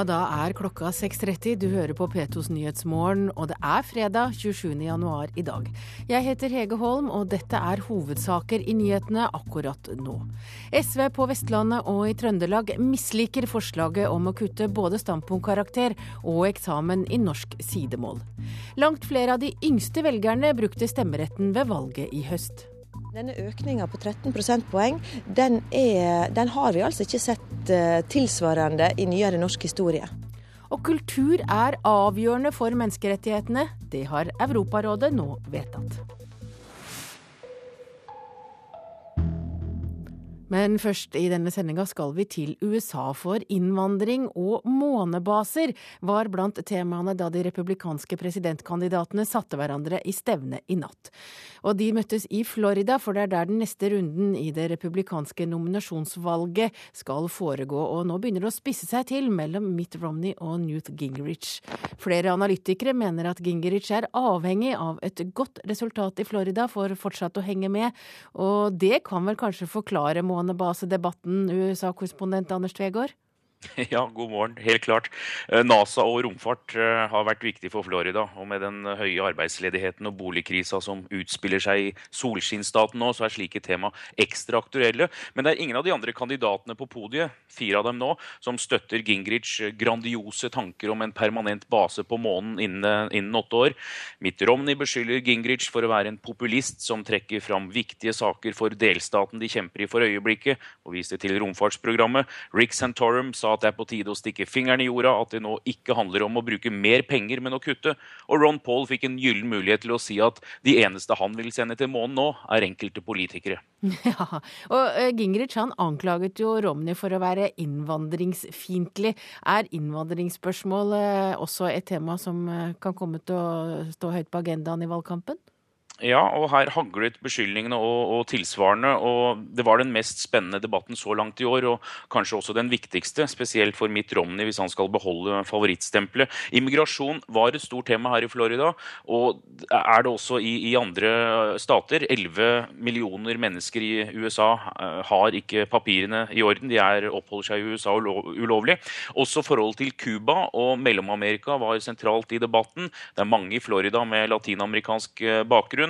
Da er klokka 6.30. Du hører på P2s Nyhetsmorgen, og det er fredag 27. januar i dag. Jeg heter Hege Holm, og dette er hovedsaker i nyhetene akkurat nå. SV på Vestlandet og i Trøndelag misliker forslaget om å kutte både standpunktkarakter og eksamen i norsk sidemål. Langt flere av de yngste velgerne brukte stemmeretten ved valget i høst. Denne økninga på 13 prosentpoeng, den, den, har vi altså ikke sett uh, tilsvarende i nyere norsk historie. Og kultur er avgjørende for menneskerettighetene. Det har Europarådet nå vedtatt. Men først i denne sendinga skal vi til USA, for innvandring og månebaser var blant temaene da de republikanske presidentkandidatene satte hverandre i stevne i natt. Og de møttes i Florida, for det er der den neste runden i det republikanske nominasjonsvalget skal foregå. Og nå begynner det å spisse seg til mellom Mitt Romney og Newt Gingrich. Flere analytikere mener at Gingrich er avhengig av et godt resultat i Florida for fortsatt å henge med, og det kan vel kanskje forklare månebaser månebasedebatten, USA-korrespondent Anders Tvegård? Ja, god morgen. Helt klart. Eh, NASA og romfart eh, har vært viktig for Florida. Og med den høye arbeidsledigheten og boligkrisa som utspiller seg i solskinnsstaten nå, så er slike tema ekstra aktuelle. Men det er ingen av de andre kandidatene på podiet, fire av dem nå, som støtter Gingrichs grandiose tanker om en permanent base på månen innen, innen åtte år. Mitt Romney beskylder Gingrich for å være en populist som trekker fram viktige saker for delstaten de kjemper i for øyeblikket, og viste til romfartsprogrammet. Rick Santorum sa at det er på tide å stikke fingeren i jorda, at det nå ikke handler om å bruke mer penger, men å kutte. Og Ron Paul fikk en gyllen mulighet til å si at de eneste han vil sende til månen nå, er enkelte politikere. Ja, og eh, Gingrich han anklaget jo Romney for å være innvandringsfiendtlig. Er innvandringsspørsmål eh, også et tema som eh, kan komme til å stå høyt på agendaen i valgkampen? Ja, og her haglet beskyldningene og, og, tilsvarende. og Det var den mest spennende debatten så langt i år, og kanskje også den viktigste, spesielt for Mitt Romney hvis han skal beholde favorittstempelet. Immigrasjon var et stort tema her i Florida, og er det også i, i andre stater. 11 millioner mennesker i USA uh, har ikke papirene i orden. De er, oppholder seg i USA ulovlig. Også forholdet til Cuba og Mellom-Amerika var sentralt i debatten. Det er mange i Florida med latinamerikansk eh, bakgrunn.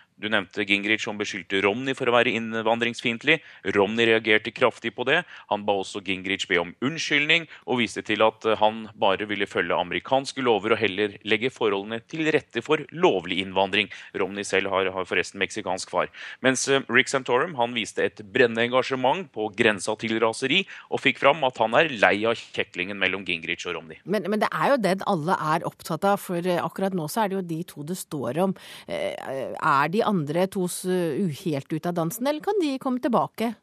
Du nevnte Gingrich som beskyldte Romney for å være innvandringsfiendtlig. Romney reagerte kraftig på det. Han ba også Gingrich be om unnskyldning, og viste til at eh, han bare ville følge amerikanske lover og heller legge forholdene til rette for lovlig innvandring. Romney selv har, har forresten meksikansk far. Mens eh, Rick Santorum han viste et brennende engasjement på grensa til raseri, og fikk fram at han er lei av kjeklingen mellom Gingrich og Romney. Men, men det er jo den alle er opptatt av, for eh, akkurat nå så er det jo de to det står om. Er de andre tos helt ut av dansen, eller kan de komme tilbake?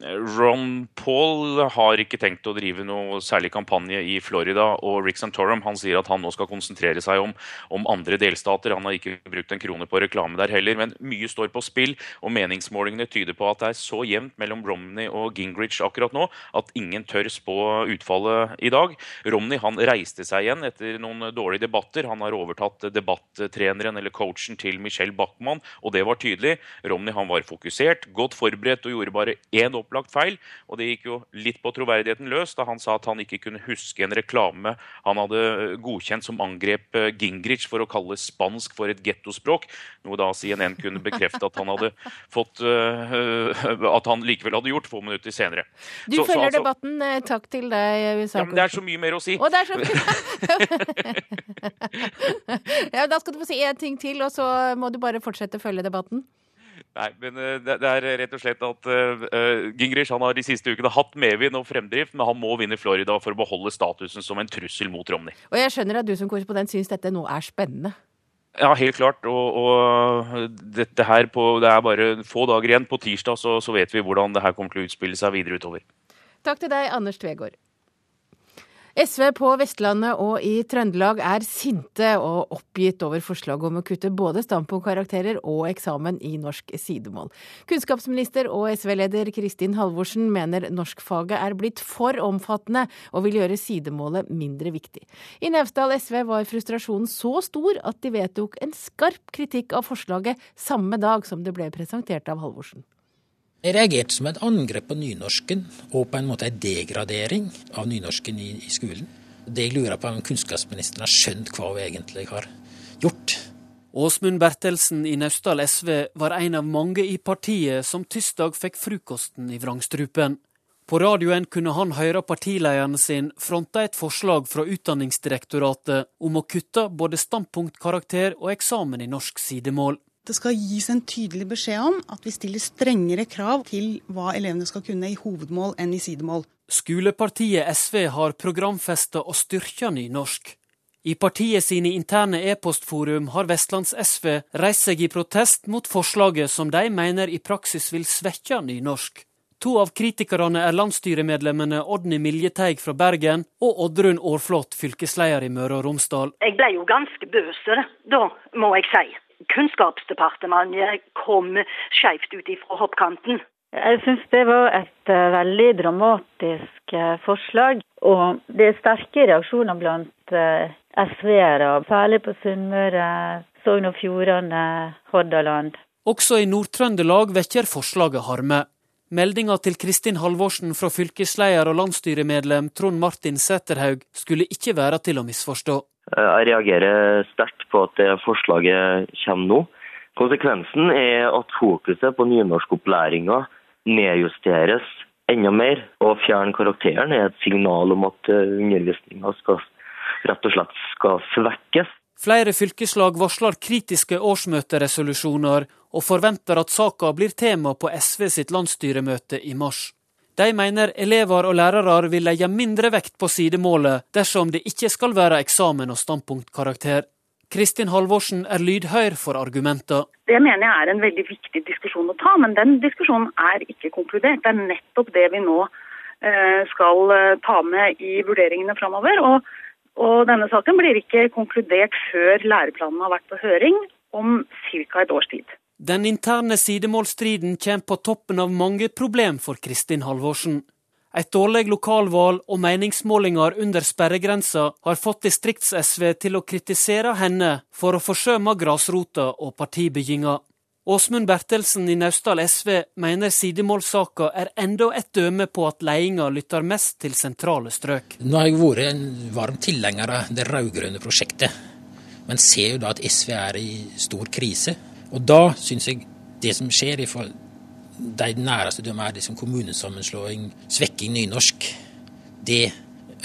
Ron Paul har ikke tenkt å drive noe særlig kampanje i Florida. Og Rick Santorum han sier at han nå skal konsentrere seg om, om, andre delstater. Han har ikke brukt en krone på reklame der heller. Men mye står på spill, og meningsmålingene tyder på at det er så jevnt mellom Romney og Gingrich akkurat nå at ingen tør spå utfallet i dag. Romney han reiste seg igjen etter noen dårlige debatter. Han har overtatt debattreneren eller coachen til Michelle Bachmann, og det var tydelig. Romney han var fokusert, godt forberedt og gjorde bare én opp opplagt feil. Og det gikk jo litt på troverdigheten løs da han sa at han ikke kunne huske en reklame han hadde eh, godkjent som angrep eh, Gingrich for å kalle spansk for et gettospråk. Noe da CNN kunne bekrefte at han hadde fått uh, At han likevel hadde gjort få minutter senere. Du så, følger så, altså, debatten. Takk til deg. Ja, det er så mye mer å si. Å, det er så ja, Da skal du få si én ting til, og så må du bare fortsette å følge debatten. Nei, men eh, det, er rett og slett at uh, Gingrich han har de siste ukene hatt medvind og fremdrift, men han må vinne Florida for å beholde statusen som en trussel mot Romney. Og jeg skjønner at du som korrespondent syns dette nå er spennende? Ja, helt klart. Og, og dette her på, det er bare få dager igjen. På tirsdag så, så vet vi hvordan det her kommer til å utspille seg videre utover. Takk til deg, Anders Tvegård. SV på Vestlandet og i Trøndelag er sinte og oppgitt over forslaget om å kutte både standpunktkarakterer og eksamen i norsk sidemål. Kunnskapsminister og SV-leder Kristin Halvorsen mener norskfaget er blitt for omfattende og vil gjøre sidemålet mindre viktig. I Naustdal SV var frustrasjonen så stor at de vedtok en skarp kritikk av forslaget samme dag som det ble presentert av Halvorsen. Jeg reagerte som et angrep på nynorsken, og på en måte en degradering av nynorsken i, i skolen. Det jeg lurer på om kunnskapsministeren har skjønt hva hun egentlig har gjort. Åsmund Bertelsen i Naustdal SV var en av mange i partiet som tirsdag fikk frokosten i vrangstrupen. På radioen kunne han høre partilederen sin fronte et forslag fra Utdanningsdirektoratet om å kutte både standpunktkarakter og eksamen i norsk sidemål. Det skal gis en tydelig beskjed om at vi stiller strengere krav til hva elevene skal kunne i hovedmål enn i sidemål. Skolepartiet SV har programfesta å styrke nynorsk. I partiet sine interne e-postforum har Vestlands SV reist seg i protest mot forslaget som de mener i praksis vil svekke nynorsk. To av kritikerne er landsstyremedlemmene Odny Miljeteig fra Bergen og Oddrun Aarflot, fylkesleder i Møre og Romsdal. Jeg ble jo ganske bøs da, må jeg si. Kunnskapsdepartementet kom skjevt ut ifra hoppkanten. Jeg syns det var et uh, veldig dramatisk uh, forslag. Og det er sterke reaksjoner blant uh, SV-ere, særlig på Sunnmøre, Sogn og Fjordane, Hordaland. Også i Nord-Trøndelag vekker forslaget harme. Meldinga til Kristin Halvorsen fra fylkesleder og landsstyremedlem Trond Martin Sæterhaug skulle ikke være til å misforstå. Eh, jeg reagerer sterkt på at det forslaget kommer nå. Konsekvensen er at fokuset på nynorskopplæringa nedjusteres enda mer. Å fjerne karakteren er et signal om at eh, undervisninga rett og slett skal svekkes. Flere fylkeslag varsler kritiske årsmøteresolusjoner, og forventer at saka blir tema på SV sitt landsstyremøte i mars. De mener elever og lærere vil legge mindre vekt på sidemålet dersom det ikke skal være eksamen og standpunktkarakter. Kristin Halvorsen er lydhør for argumenter. Det mener jeg er en veldig viktig diskusjon å ta, men den diskusjonen er ikke konkludert. Det er nettopp det vi nå eh, skal eh, ta med i vurderingene framover. Og, og denne saken blir ikke konkludert før læreplanen har vært på høring om ca. et års tid. Den interne sidemålstriden kommer på toppen av mange problem for Kristin Halvorsen. Et dårlig lokalvalg og meningsmålinger under sperregrensa har fått distrikts-SV til å kritisere henne for å forsømme grasrota og partibygginga. Åsmund Bertelsen i Naustdal SV mener sidemålsaka er enda et døme på at ledelsen lytter mest til sentrale strøk. Nå har jeg vært en varm tilhenger av det rød-grønne prosjektet, men ser jo da at SV er i stor krise. Og da syns jeg det som skjer i de næreste de er liksom kommunesammenslåing, svekking nynorsk, det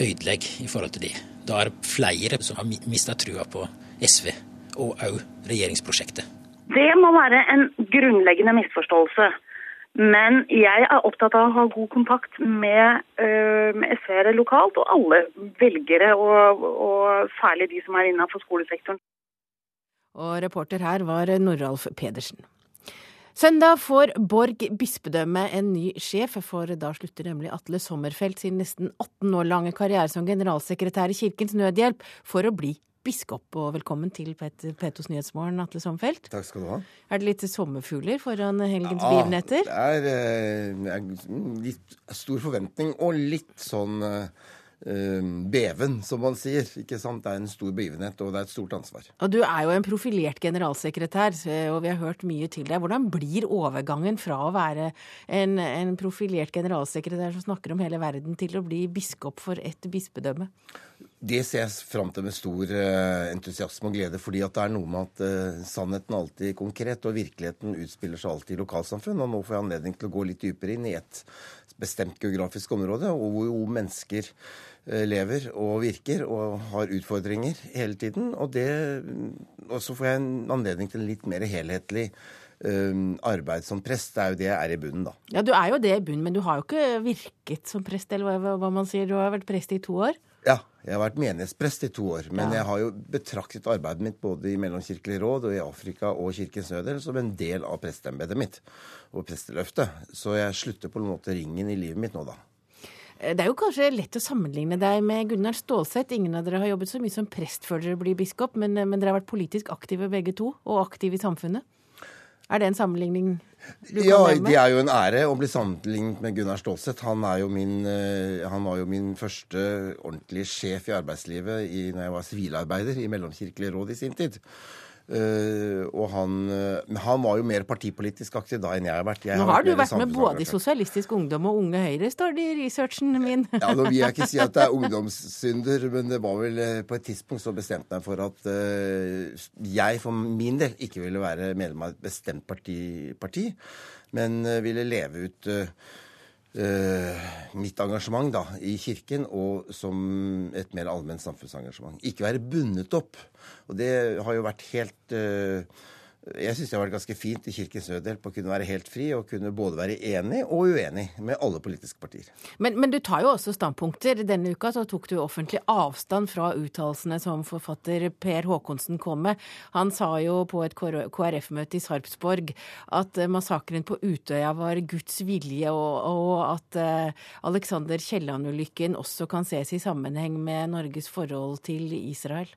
ødelegger i forhold til det. Da er det flere som har mista trua på SV, og òg regjeringsprosjektet. Det må være en grunnleggende misforståelse. Men jeg er opptatt av å ha god kontakt med, uh, med SV-ere lokalt, og alle velgere, og, og særlig de som er innenfor skolesektoren. Og reporter her var Noralf Pedersen. Søndag får Borg bispedømme en ny sjef, for da slutter nemlig Atle Sommerfelt sin nesten 18 år lange karriere som generalsekretær i Kirkens Nødhjelp for å bli biskop. Og velkommen til Petos Nyhetsmorgen, Atle Sommerfelt. Takk skal du ha. Er det litt sommerfugler foran helgens ja, begivenheter? Det er, er litt stor forventning og litt sånn eh, beven, som man sier. ikke sant? Det er en stor begivenhet, og det er et stort ansvar. Og Du er jo en profilert generalsekretær, og vi har hørt mye til deg. Hvordan blir overgangen fra å være en, en profilert generalsekretær som snakker om hele verden, til å bli biskop for et bispedømme? Det ser jeg fram til med stor uh, entusiasme og glede, fordi at det er noe med at uh, sannheten alltid er konkret, og virkeligheten utspiller seg alltid i lokalsamfunn. Og nå får jeg anledning til å gå litt dypere inn i et bestemt geografisk område, og hvor jo mennesker Eh, lever og virker og har utfordringer hele tiden. Og, det, og så får jeg en anledning til en litt mer helhetlig um, arbeid som prest. Det er jo det jeg er i bunnen, da. Ja, du er jo det i bunnen, men du har jo ikke virket som prest, eller hva, hva man sier. Du har vært prest i to år? Ja, jeg har vært menighetsprest i to år. Men ja. jeg har jo betraktet arbeidet mitt både i Mellomkirkelig råd og i Afrika og Kirkens Nødhjelp som en del av presteembetet mitt og presteløftet. Så jeg slutter på en måte ringen i livet mitt nå, da. Det er jo kanskje lett å sammenligne deg med Gunnar Stålseth. Ingen av dere har jobbet så mye som prest før dere blir biskop, men, men dere har vært politisk aktive begge to, og aktive i samfunnet. Er det en sammenligning du kan ja, nevne? det er jo en ære å bli sammenlignet med Gunnar Stålseth. Han, er jo min, eh, han var jo min første ordentlige sjef i arbeidslivet i, når jeg var sivilarbeider i Mellomkirkelig råd i sin tid. Eh, og han, uh, han var jo mer partipolitisk aktiv da enn jeg har vært. Jeg Nå har du mer vært med både i. Sosialistisk Ungdom og Unge Høyre, står det i researchen min. Ja, Nå vil jeg ikke si at det er ungdomssynder, men det var vel eh, på et tidspunkt så bestemte jeg meg for at uh, jeg for min del ikke ville være medlem av et bestemt parti, parti men ville leve ut mitt engasjement da, i kirken og som et mer allment samfunnsengasjement. Ikke være bundet opp. Og det har jo vært helt eh, jeg syns det har vært ganske fint i Kirkens Nødhjelp å kunne være helt fri og kunne både være enig og uenig med alle politiske partier. Men, men du tar jo også standpunkter. Denne uka så tok du offentlig avstand fra uttalelsene som forfatter Per Håkonsen kom med. Han sa jo på et KrF-møte i Sarpsborg at eh, massakren på Utøya var Guds vilje, og, og at eh, Alexander Kielland-ulykken også kan ses i sammenheng med Norges forhold til Israel.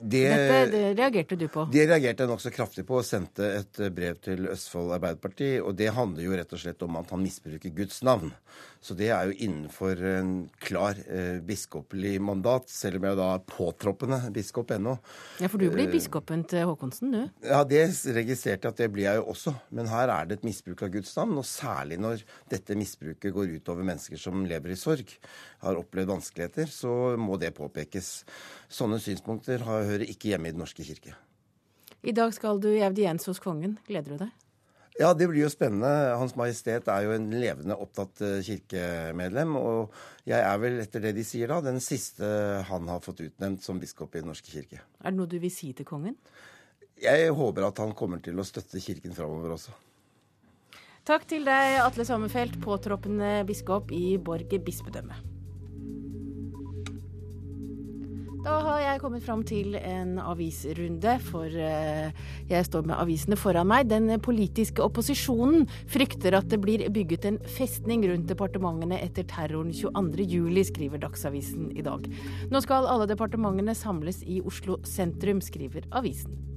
Det, Dette det reagerte du på. Det reagerte jeg nokså kraftig på og sendte et brev til Østfold Arbeiderparti. Og det handler jo rett og slett om at han misbruker Guds navn. Så det er jo innenfor en klar eh, biskopelig mandat, selv om jeg da er påtroppende biskop ennå. Ja, For du blir Eh, biskopen til Håkonsen, du? Ja, det registrerte jeg at det blir jeg jo også. Men her er det et misbruk av Guds navn. Og særlig når dette misbruket går ut over mennesker som lever i sorg, har opplevd vanskeligheter, så må det påpekes. Sånne synspunkter hører ikke hjemme i Den norske kirke. I dag skal du i audiens hos kongen. Gleder du deg? Ja, det blir jo spennende. Hans Majestet er jo en levende opptatt eh, kirkemedlem. Og jeg er vel, etter det de sier da, den siste han har fått utnevnt som biskop i Den norske kirke. Er det noe du vil si til kongen? Jeg håper at han kommer til å støtte kirken framover også. Takk til deg, Atle Sommerfelt, påtroppende biskop i Borg bispedømme. Da har jeg kommet fram til en avisrunde, for eh, jeg står med avisene foran meg. Den politiske opposisjonen frykter at det blir bygget en festning rundt departementene etter terroren 22.07, skriver Dagsavisen i dag. Nå skal alle departementene samles i Oslo sentrum, skriver avisen.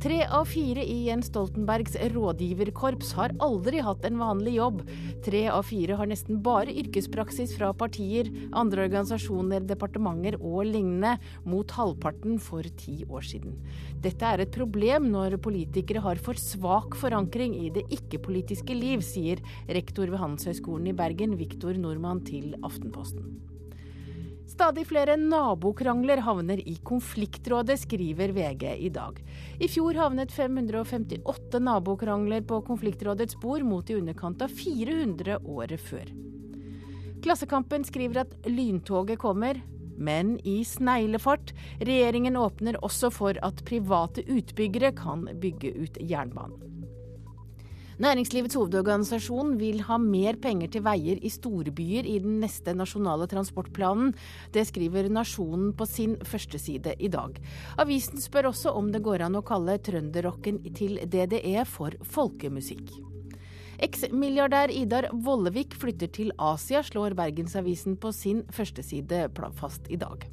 Tre av fire i Jens Stoltenbergs rådgiverkorps har aldri hatt en vanlig jobb. Tre av fire har nesten bare yrkespraksis fra partier, andre organisasjoner, departementer og lignende, mot halvparten for ti år siden. Dette er et problem når politikere har for svak forankring i det ikke-politiske liv, sier rektor ved Handelshøyskolen i Bergen, Viktor Normann, til Aftenposten. Stadig flere nabokrangler havner i konfliktrådet, skriver VG i dag. I fjor havnet 558 nabokrangler på konfliktrådets bord, mot i underkant av 400 året før. Klassekampen skriver at lyntoget kommer, men i sneglefart. Regjeringen åpner også for at private utbyggere kan bygge ut jernbanen. Næringslivets hovedorganisasjon vil ha mer penger til veier i storbyer i den neste nasjonale transportplanen. Det skriver Nasjonen på sin førsteside i dag. Avisen spør også om det går an å kalle trønderrocken til DDE for folkemusikk. Eks-milliardær Idar Vollevik flytter til Asia, slår Bergensavisen på sin førsteside fast i dag.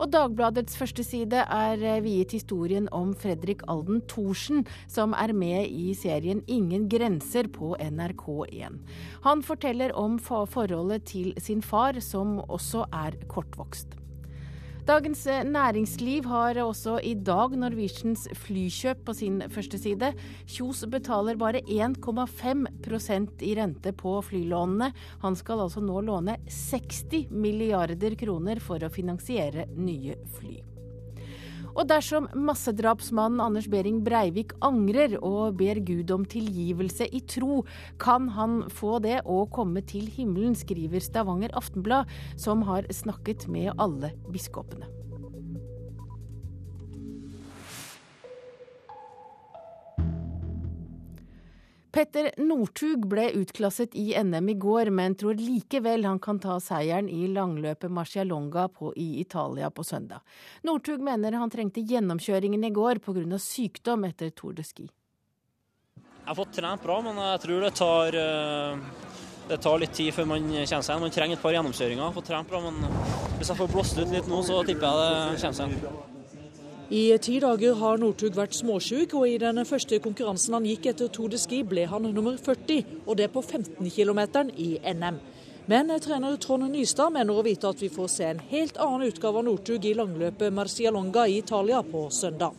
Og Dagbladets førsteside er viet historien om Fredrik Alden Thorsen, som er med i serien Ingen grenser på NRK1. Han forteller om forholdet til sin far, som også er kortvokst. Dagens Næringsliv har også i dag Norwegians flykjøp på sin første side. Kjos betaler bare 1,5% i rente på flylånene. Han skal altså nå låne 60 milliarder kroner for å finansiere nye fly. Og dersom massedrapsmannen Anders Behring Breivik angrer og ber Gud om tilgivelse i tro, kan han få det og komme til himmelen, skriver Stavanger Aftenblad, som har snakket med alle biskopene. Petter Northug ble utklasset i NM i går, men tror likevel han kan ta seieren i langløpet Marcialonga i Italia på søndag. Northug mener han trengte gjennomkjøringen i går pga. sykdom etter Tour de Ski. Jeg har fått trent bra, men jeg tror det tar, det tar litt tid før man kommer seg igjen. Man trenger et par gjennomkjøringer, få trent bra. Men hvis jeg får blåst ut litt nå, så tipper jeg det kommer seg igjen. I ti dager har Northug vært småsjuk, og i den første konkurransen han gikk etter Tour de Ski, ble han nummer 40, og det på 15 km i NM. Men trener Trond Nystad mener å vite at vi får se en helt annen utgave av Northug i langløpet Marcialonga i Italia på søndag.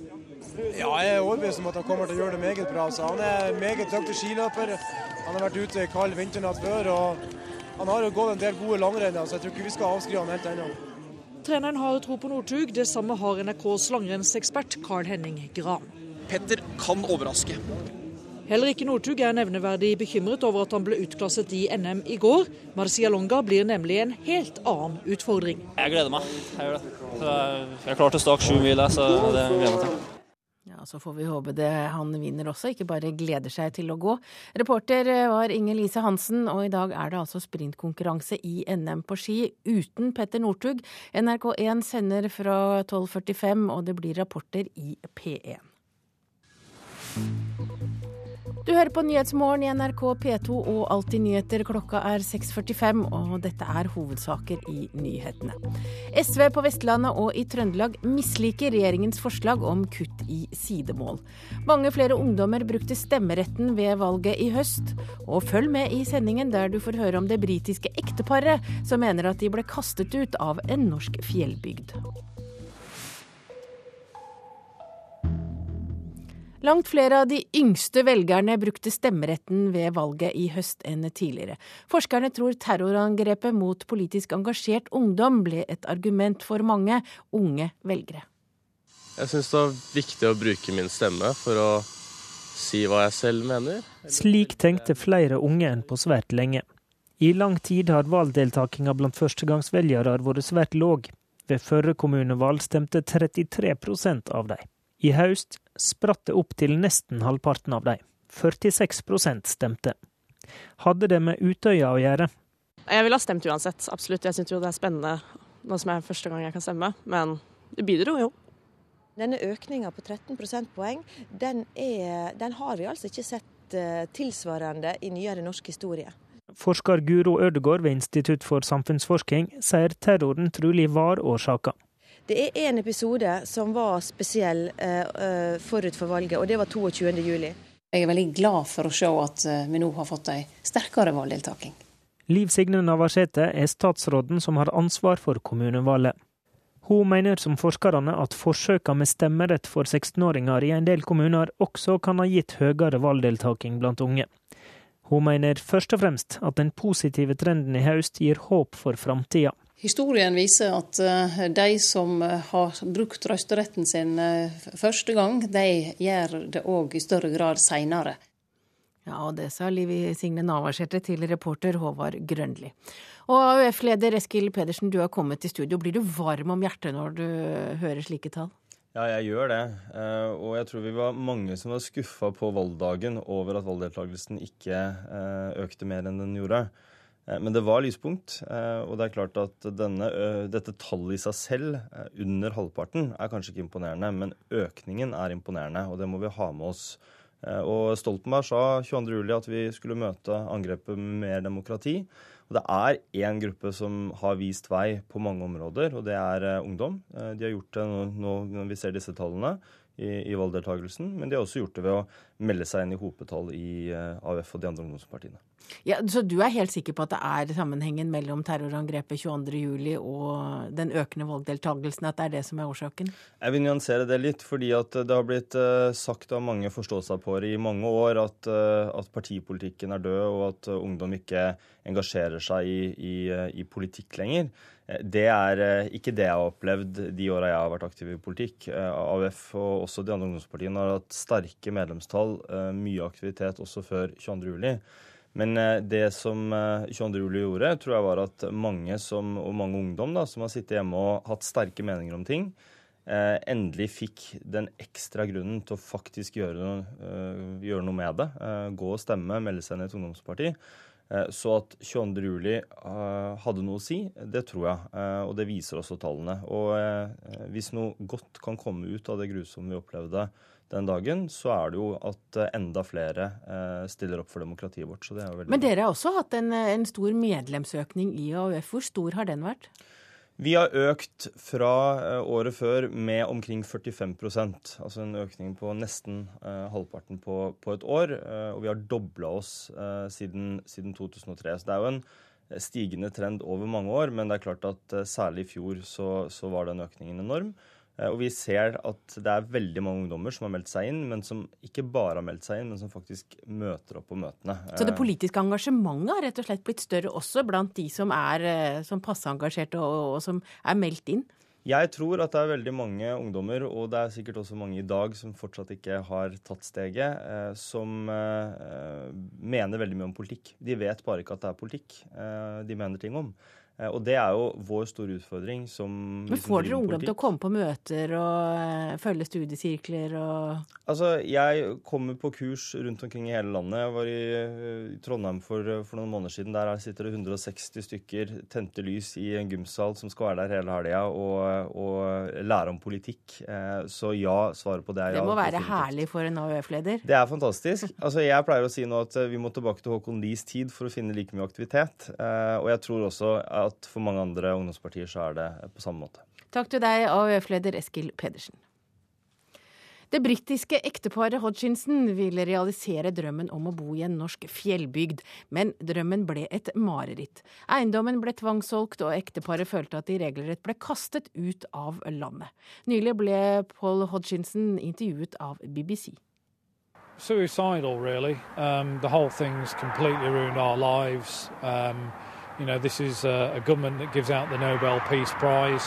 Ja, jeg er overbevist om at han kommer til å gjøre det meget bra. Så han er meget dyktig skiløper. Han har vært ute i kald vinternatt før. og Han har jo gått en del gode langrenn, så jeg tror ikke vi skal avskrive han helt ennå. Treneren har tro på Northug. Det samme har NRKs langrennsekspert Carl Henning Gran. Petter kan overraske. Heller ikke Northug er nevneverdig bekymret over at han ble utklasset i NM i går. Marcialonga blir nemlig en helt annen utfordring. Jeg gleder meg. Jeg gjør det. Jeg klarte å stake sju mil, så det gleder jeg meg til. Ja, Så får vi håpe det han vinner også, ikke bare gleder seg til å gå. Reporter var Inger Lise Hansen, og i dag er det altså sprintkonkurranse i NM på ski uten Petter Northug. NRK1 sender fra 12.45, og det blir rapporter i P1. Du hører på Nyhetsmorgen i NRK P2 og Alltid nyheter. Klokka er 6.45, og dette er hovedsaker i nyhetene. SV på Vestlandet og i Trøndelag misliker regjeringens forslag om kutt i sidemål. Mange flere ungdommer brukte stemmeretten ved valget i høst. Og følg med i sendingen der du får høre om det britiske ekteparet som mener at de ble kastet ut av en norsk fjellbygd. Langt flere av de yngste velgerne brukte stemmeretten ved valget i høst enn tidligere. Forskerne tror terrorangrepet mot politisk engasjert ungdom ble et argument for mange unge velgere. Jeg syns det var viktig å bruke min stemme for å si hva jeg selv mener. Slik tenkte flere unge enn på svært lenge. I lang tid har valgdeltakinga blant førstegangsvelgere vært svært låg. Ved førre kommunevalg stemte 33% av dem. I høst spratt det opp til nesten halvparten av dem. 46% stemte. Hadde det med Utøya å gjøre? Jeg ville ha stemt uansett, absolutt. Jeg syns jo det er spennende nå som er første gang jeg kan stemme, men det bidro jo. Denne økninga på 13 prosentpoeng, den, er, den har vi altså ikke sett uh, tilsvarende i nyere norsk historie. Forsker Guro Ødegård ved Institutt for samfunnsforskning sier terroren trolig var årsaka. Det er en episode som var spesiell uh, forut for valget, og det var 22.07. Jeg er veldig glad for å se at vi nå har fått ei sterkere valgdeltaking. Liv Signe Navarsete er statsråden som har ansvar for kommunevalget. Hun mener som forskerne at forsøkene med stemmerett for 16-åringer i en del kommuner også kan ha gitt høyere valgdeltaking blant unge. Hun mener først og fremst at den positive trenden i høst gir håp for framtida. Historien viser at de som har brukt røysteretten sin første gang, de gjør det òg i større grad seinere. Ja, og det sa Liv Signe Navarsete til reporter Håvard Grønli. Og AUF-leder Eskil Pedersen, du har kommet til studio. Blir du varm om hjertet når du hører slike tall? Ja, jeg gjør det. Og jeg tror vi var mange som var skuffa på valgdagen over at valgdeltakelsen ikke økte mer enn den gjorde. Men det var lyspunkt. Og det er klart at denne, dette tallet i seg selv, under halvparten, er kanskje ikke imponerende. Men økningen er imponerende, og det må vi ha med oss. Og Stoltenberg sa 22.07. at vi skulle møte angrepet med mer demokrati. Og det er én gruppe som har vist vei på mange områder, og det er ungdom. De har gjort det nå når vi ser disse tallene i, i valgdeltakelsen, men de har også gjort det ved å melde seg inn i hopetall i AUF og de andre ungdomspartiene. Ja, Så du er helt sikker på at det er sammenhengen mellom terrorangrepet 22.07. og den økende valgdeltakelsen, at det er det som er årsaken? Jeg vil nyansere det litt, fordi det har blitt sagt av mange forståsegpåere i mange år at, at, partipolitikken er død, og at ungdom ikke engasjerer seg i, i, i politikk lenger. Det er ikke det jeg har opplevd de åra jeg har vært aktiv i politikk. AUF og også de andre ungdomspartiene har hatt sterke medlemstall, mye aktivitet også før 22.07. Men det som 22. juli gjorde, tror jeg var at mange som, og mange ungdom da, som har sittet hjemme og hatt sterke meninger om ting, eh, endelig fikk den ekstra grunnen til å faktisk gjøre, uh, gjøre noe med det. Eh, gå og stemme, melde seg inn i et ungdomsparti. Eh, så at 22.07 juli hadde noe å si, det tror jeg. Eh, og det viser også tallene. Og hvis noe godt kan komme ut av det grusomme vi opplevde den dagen, så er det jo at enda flere stiller opp for demokratiet vårt. Men dere har også hatt en, en stor medlemsøkning i AUF. Hvor stor har den vært? Vi har økt fra eh, året før med omkring 45% altså en økning på nesten eh, halvparten på, på, et år. Eh, og vi har dobla oss eh, siden, siden, 2003. Så det er jo en stigende trend over mange år, men det er klart at særlig i fjor så, så var den økningen enorm. Eh, og vi ser at det er veldig mange ungdommer som har meldt seg inn, men som ikke bare har meldt seg inn, men som faktisk møter opp på møtene. Så det politiske engasjementet har rett og slett blitt større også blant de som er eh, som passeengasjerte og, og som er meldt inn? Jeg tror at det er veldig mange ungdommer, og det er sikkert også mange i dag som fortsatt ikke har tatt steget, eh, som eh, mener veldig mye om politikk. De vet bare ikke at det er politikk eh, de mener ting om. Eh, og det er jo vår store utfordring som Men Får dere ungdom til å komme på møter og uh, følge studiesirkler og Altså, jeg kommer på kurs rundt omkring i hele landet. Jeg var i, uh, Trondheim for, for, noen måneder siden. Der sitter det 160 stykker tente lys i en gymsal som skal være der hele helga og, og, lære om politikk. Så ja, svaret på det er ja. Det må være herlig for en AUF-leder? Det er fantastisk. Altså, jeg pleier å si nå at vi må tilbake til Håkon Lies tid for å finne like mye aktivitet. og jeg tror også at for mange andre ungdomspartier så er det på samme måte. Takk til deg, AUF-leder Eskil Pedersen. Det britiske ekteparet Hodgkinson ville realisere drømmen om å bo i en norsk fjellbygd, men drømmen ble et mareritt. Eiendommen ble tvangssolgt, og ekteparet følte at de regelrett ble kastet ut av landet. Nylig ble Paul Hodgkinson intervjuet av BBC. Suicidal, really. Um, the whole thing's completely ruined our lives. Um, You know, this is a, a government that gives out the Nobel Peace Prize.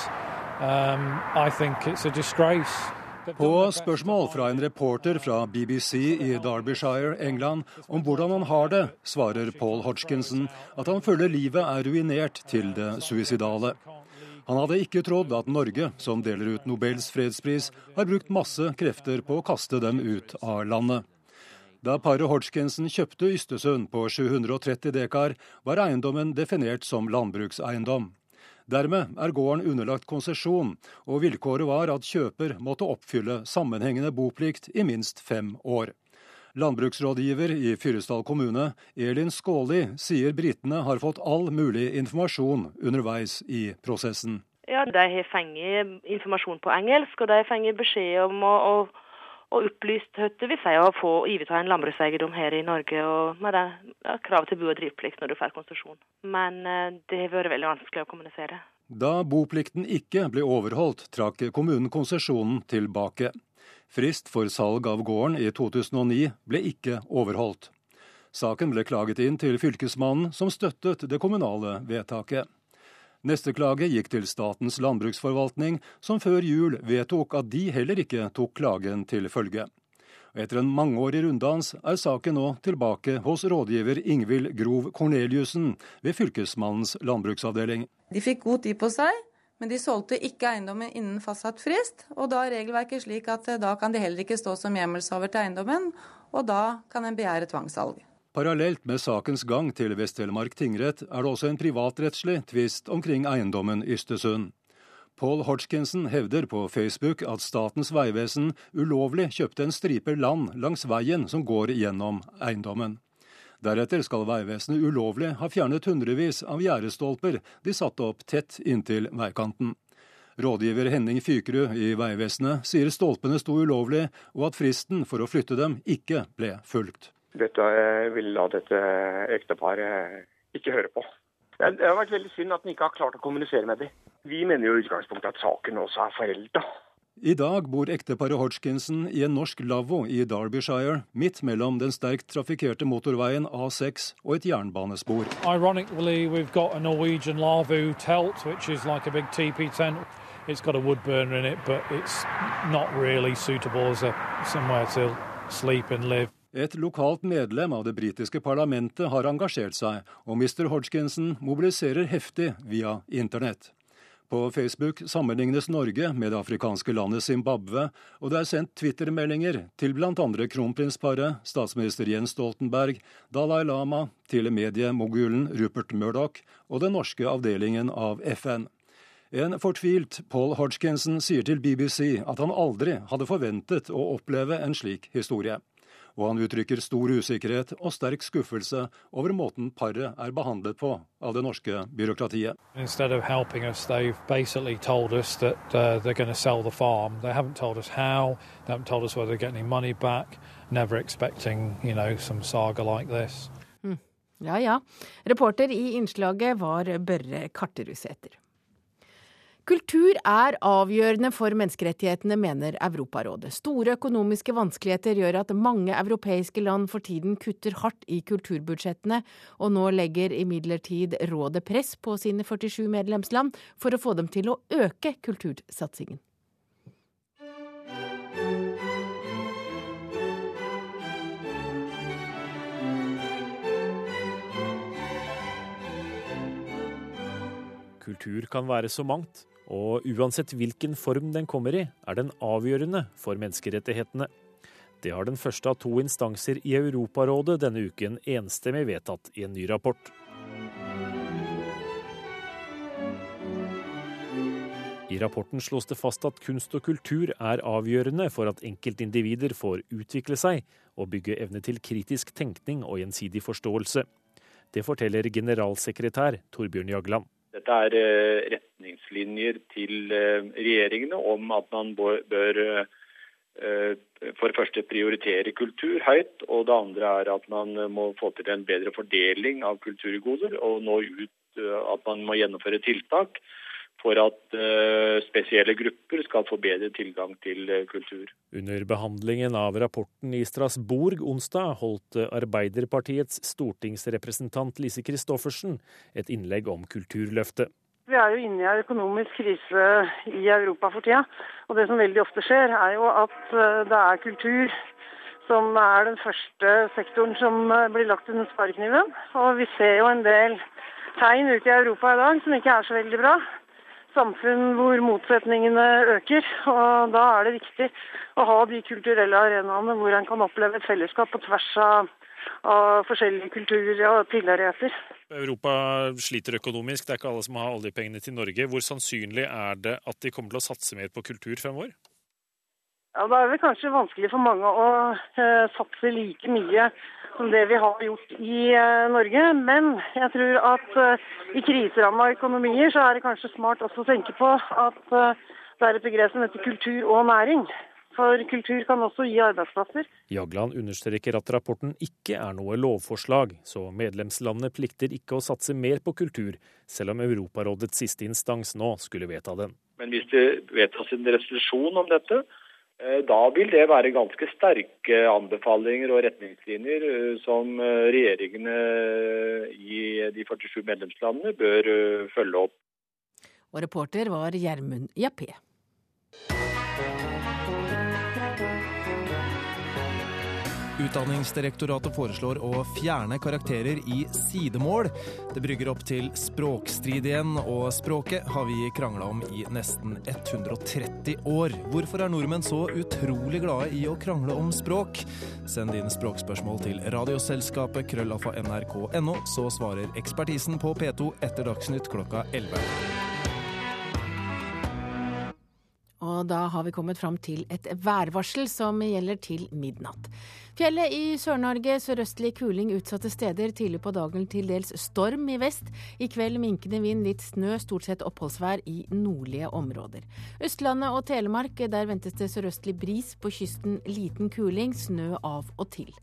Um, I think it's a disgrace. På spørsmål fra en reporter fra BBC i Derbyshire, England, om hvordan han har det, svarer Paul Hodgkinson at han føler livet er ruinert til det suicidale. Han hadde ikke trodd at Norge, som deler ut Nobels fredspris, har brukt masse krefter på å kaste dem ut av landet. Da paret Hodgkinson kjøpte Ystesund på 730 dekar, var eiendommen definert som landbrukseiendom. Dermed er gården underlagt konsesjon, og vilkåret var at kjøper måtte oppfylle sammenhengende boplikt i minst fem år. Landbruksrådgiver i Fyresdal kommune, Elin Skåli, sier britene har fått all mulig informasjon underveis i prosessen. Ja, De har fått informasjon på engelsk, og de har fått beskjed om å, å og opplyst det vil si å få overta en landbrukseiendom her i Norge, og med det ja, krav til bo- og driveplikt når du får konsesjon. Men eh, det har vært veldig vanskelig å kommunisere. Da boplikten ikke ble overholdt, trakk kommunen konsesjonen tilbake. Frist for salg av gården i 2009 ble ikke overholdt. Saken ble klaget inn til Fylkesmannen, som støttet det kommunale vedtaket. Neste klage gikk til Statens landbruksforvaltning, som før jul vedtok at de heller ikke tok klagen til følge. Etter en mangeårig runddans er saken nå tilbake hos rådgiver Ingvild Grov Korneliussen ved Fylkesmannens landbruksavdeling. De fikk god tid på seg, men de solgte ikke eiendommen innen fastsatt frist. Og da er regelverket slik at eh, da kan de heller ikke stå som hjemmelshaver til eiendommen, og da kan en begjære tvangssalg. Parallelt med sakens gang til Vest-Telemark tingrett er det også en privatrettslig tvist omkring eiendommen Ystesund. Paul Hodgkinson hevder på Facebook at Statens vegvesen ulovlig kjøpte en stripe land langs veien som går gjennom eiendommen. Deretter skal Vegvesenet ulovlig ha fjernet hundrevis av gjerdestolper de satte opp tett inntil veikanten. Rådgiver Henning Fykerud i Vegvesenet sier stolpene sto ulovlig, og at fristen for å flytte dem ikke ble fulgt. Dette vil da dette ekteparet ikke høre på. Det har vært veldig synd at en ikke har klart å kommunisere med dem. Vi mener jo i utgangspunktet at saken også er forelda. I dag bor ekteparet Hodgkinson i en norsk lavvo i Derbyshire, midt mellom den sterkt trafikkerte motorveien A6 og et jernbanespor. It's got a wood burner in it, but it's not really suitable as a somewhere to sleep and live. Et lokalt medlem av det britiske parlamentet har engasjert seg, og Mr. Hodgkinson mobiliserer heftig via internett. På Facebook sammenlignes Norge med det afrikanske landet Zimbabwe, og det er sendt Twitter-meldinger til bl.a. kronprinsparet, statsminister Jens Stoltenberg, Dalai Lama, telemediemogulen Rupert Murdoch og den norske avdelingen av FN. En fortvilt Paul Hodgkinson sier til BBC at han aldri hadde forventet å oppleve en slik historie og han uttrykker stor usikkerhet og sterk skuffelse over måten paret er behandlet på av det norske byråkratiet. Instead of helping us, they've basically told us that uh, they're going to sell the farm. They haven't told us how, they haven't told us whether they get any money back, never expecting, you know, some saga like this. Mm. Ja ja. Reporter i innslaget var Børre Karterudseter. Kultur er avgjørende for menneskerettighetene, mener Europarådet. Store økonomiske vanskeligheter gjør at mange europeiske land for tiden kutter hardt i kulturbudsjettene, og nå legger imidlertid rådet press på sine 47 medlemsland for å få dem til å øke kultursatsingen. Kultur kan være så mangt, og uansett hvilken form den kommer i, er den avgjørende for menneskerettighetene. Det har den første av to instanser i Europarådet denne uken enstemmig vedtatt i en ny rapport. I rapporten slås det fast at kunst og kultur er avgjørende for at enkeltindivider får utvikle seg og bygge evne til kritisk tenkning og gjensidig forståelse. Det forteller generalsekretær Torbjørn Jagland. Dette er eh, retningslinjer til eh, regjeringene om at man bør eh, for det første prioritere kultur høyt, og det andre er at man må få til en bedre fordeling av kulturgoder, og nå ut at man må gjennomføre tiltak for at spesielle grupper skal få bedre tilgang til kultur. Under behandlingen av rapporten i Strasbourg onsdag holdt Arbeiderpartiets stortingsrepresentant Lise Christoffersen et innlegg om Kulturløftet. Vi er jo inne i en økonomisk krise i Europa for tida. Og det som veldig ofte skjer, er jo at det er kultur som er den første sektoren som blir lagt under sparekniven. Og vi ser jo en del tegn ute i Europa i dag som ikke er så veldig bra samfunn hvor motsetningene øker. Og da er det viktig å ha de kulturelle arenaene hvor en kan oppleve et fellesskap på tvers av, av forskjellige kulturer og tilhørigheter. Europa sliter økonomisk, det er ikke alle som har oljepengene til Norge. Hvor sannsynlig er det at de kommer til å satse mer på kultur fremover? Ja, Da er det kanskje vanskelig for mange å uh, satse like mye som det vi har gjort i uh, Norge. Men jeg tror at uh, i kriseramma økonomier så er det kanskje smart også å tenke på at det er et begrep som heter kultur og næring. For kultur kan også gi arbeidsplasser. Jagland understreker at rapporten ikke er noe lovforslag, så medlemslandene plikter ikke å satse mer på kultur, selv om Europarådets siste instans nå skulle vedta den. Men hvis det vedtas en resolusjon om dette, da vil det være ganske sterke anbefalinger og retningslinjer som regjeringene i de 47 medlemslandene bør følge opp. Og reporter var Gjermund Jappé. Utdanningsdirektoratet foreslår å fjerne karakterer i sidemål. Det brygger opp til språkstrid igjen, og språket har vi krangla om i nesten 130 år. Hvorfor er nordmenn så utrolig glade i å krangle om språk? Send dine språkspørsmål til Radioselskapet krøllafa nrk.no, så svarer ekspertisen på P2 etter Dagsnytt klokka 11. Da har vi kommet fram til et værvarsel som gjelder til midnatt. Fjellet i Sør-Norge sørøstlig kuling utsatte steder. Tidlig på dagen til dels storm i vest. I kveld minkende vind, litt snø, stort sett oppholdsvær i nordlige områder. Østlandet og Telemark, der ventes det sørøstlig bris. På kysten liten kuling, snø av og til.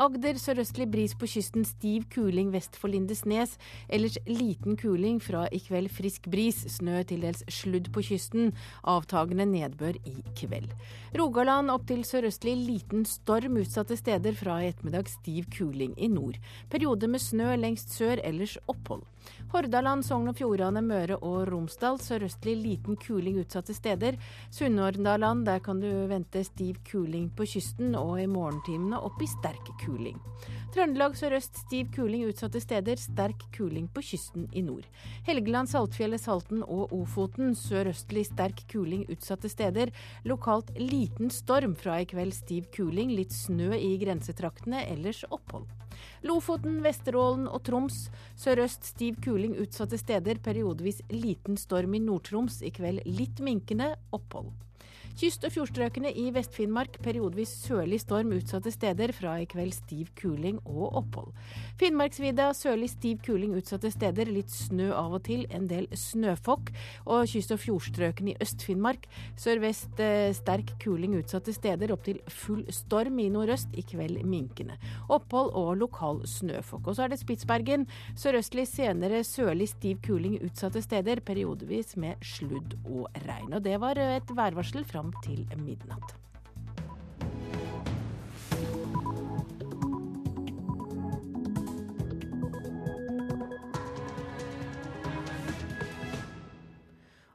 Agder sørøstlig bris på kysten, stiv kuling vest for Lindesnes. Ellers liten kuling, fra i kveld frisk bris. Snø til dels sludd på kysten. Avtagende nedbør i kveld. Rogaland opp til sørøstlig liten storm utsatte steder fra i ettermiddag stiv kuling i nord. Perioder med snø lengst sør, ellers opphold. Hordaland, Sogn og Fjordane, Møre og Romsdal sørøstlig liten kuling utsatte steder. Sunnhordland, der kan du vente stiv kuling på kysten, og i morgentimene opp i sterk kuling. Trøndelag sørøst stiv kuling utsatte steder, sterk kuling på kysten i nord. Helgeland, Saltfjellet, Salten og Ofoten sørøstlig sterk kuling utsatte steder. Lokalt liten storm fra i kveld stiv kuling, litt snø i grensetraktene, ellers opphold. Lofoten, Vesterålen og Troms sørøst stiv kuling utsatte steder, periodevis liten storm i Nord-Troms, i kveld litt minkende opphold. Kyst- og fjordstrøkene i Vest-Finnmark periodevis sørlig storm utsatte steder, fra i kveld stiv kuling og opphold. Finnmarksvidda sørlig stiv kuling utsatte steder, litt snø av og til, en del snøfokk. Og kyst- og fjordstrøkene i Øst-Finnmark sørvest eh, sterk kuling utsatte steder, opp til full storm i nordøst, i kveld minkende. Opphold og lokal snøfokk. Og så er det Spitsbergen. Sørøstlig senere sørlig stiv kuling utsatte steder, periodevis med sludd og regn. Og det var et værvarsel fram fram til midnatt.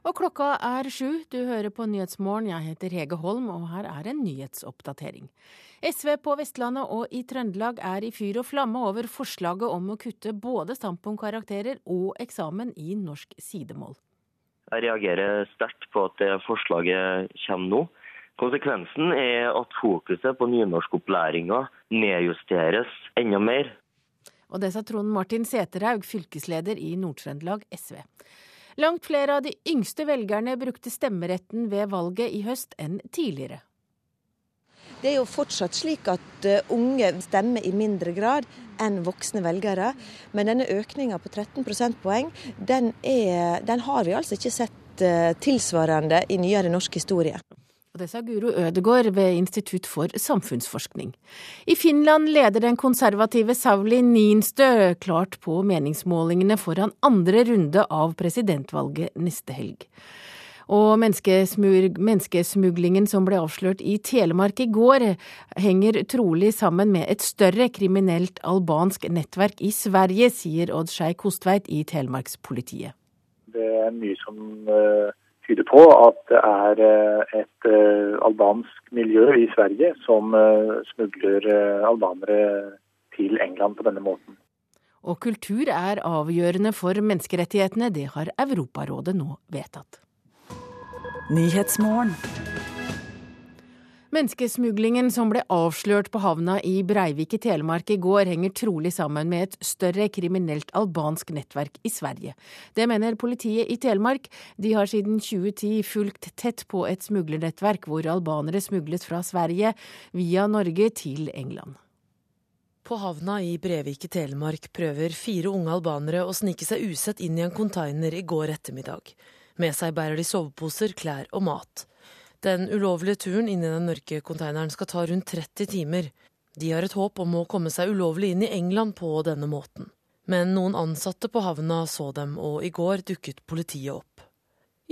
Og klokka er sju. Du hører på Nyhetsmorgen. Jeg heter Hege Holm, og her er en nyhetsoppdatering. SV på Vestlandet og i Trøndelag er i fyr og flamme over forslaget om å kutte både standpunktkarakterer og eksamen i norsk sidemål. Jeg reagerer sterkt på at det forslaget kommer nå. Konsekvensen er at fokuset på nynorskopplæringa nedjusteres enda mer. Og det sa Trond Martin Seterhaug, fylkesleder i Nord-Trøndelag SV. Langt flere av de yngste velgerne brukte stemmeretten ved valget i høst enn tidligere. Det er jo fortsatt slik at eh, unge stemmer i mindre grad enn voksne velgere. Men denne økninga på 13 prosentpoeng, den, den har vi altså ikke sett eh, tilsvarende i nyere norsk historie. Og det sa Guro Ødegård ved Institutt for samfunnsforskning. I Finland leder den konservative Sauli Niinstø klart på meningsmålingene foran andre runde av presidentvalget neste helg. Og menneskesmuglingen som ble avslørt i Telemark i går, henger trolig sammen med et større kriminelt albansk nettverk i Sverige, sier Odd Skei Kostveit i Telemarkspolitiet. Det er mye som uh, tyder på at det er uh, et uh, albansk miljø i Sverige som smugler albanere til England på denne måten. Og kultur er avgjørende for menneskerettighetene, det har Europarådet nå vedtatt. Nyhetsmorgen. Menneskesmuglingen som ble avslørt på havna i Breivik i Telemark i går, henger trolig sammen med et større kriminelt albansk nettverk i Sverige. Det mener politiet i Telemark. De har siden 2010 fulgt tett på et smuglernettverk hvor albanere smuglet fra Sverige via Norge til England. På havna i Brevik i Telemark prøver fire unge albanere å snike seg usett inn i en konteiner i går ettermiddag. Med seg bærer de soveposer, klær og mat. Den ulovlige turen inn i den mørke konteineren skal ta rundt 30 timer. De har et håp om å komme seg ulovlig inn i England på denne måten. Men noen ansatte på havna så dem, og i går dukket politiet opp.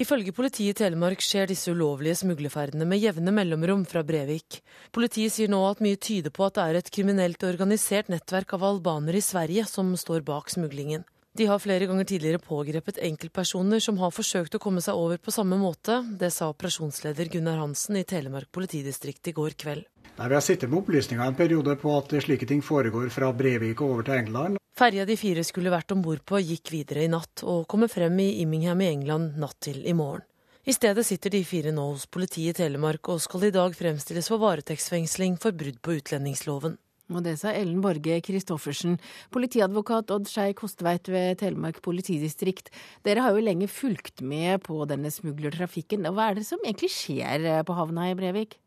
Ifølge politiet i Telemark skjer disse ulovlige smuglerferdene med jevne mellomrom fra Brevik. Politiet sier nå at mye tyder på at det er et kriminelt organisert nettverk av albanere i Sverige som står bak smuglingen. De har flere ganger tidligere pågrepet enkeltpersoner som har forsøkt å komme seg over på samme måte. Det sa operasjonsleder Gunnar Hansen i Telemark politidistrikt i går kveld. Nei, vi har sittet med opplysninger en periode på at slike ting foregår fra Brevik og over til England. Ferja de fire skulle vært om bord på, gikk videre i natt, og kommer frem i Immingham i England natt til i morgen. I stedet sitter de fire nå hos politiet i Telemark og skal i dag fremstilles for varetektsfengsling for brudd på utlendingsloven. Og det sa Ellen Borge Christoffersen, politiadvokat Odd Skei Kostveit ved Telemark politidistrikt. Dere har jo lenge fulgt med på denne smuglertrafikken. Hva er det som egentlig skjer eh, på havna i Brevik?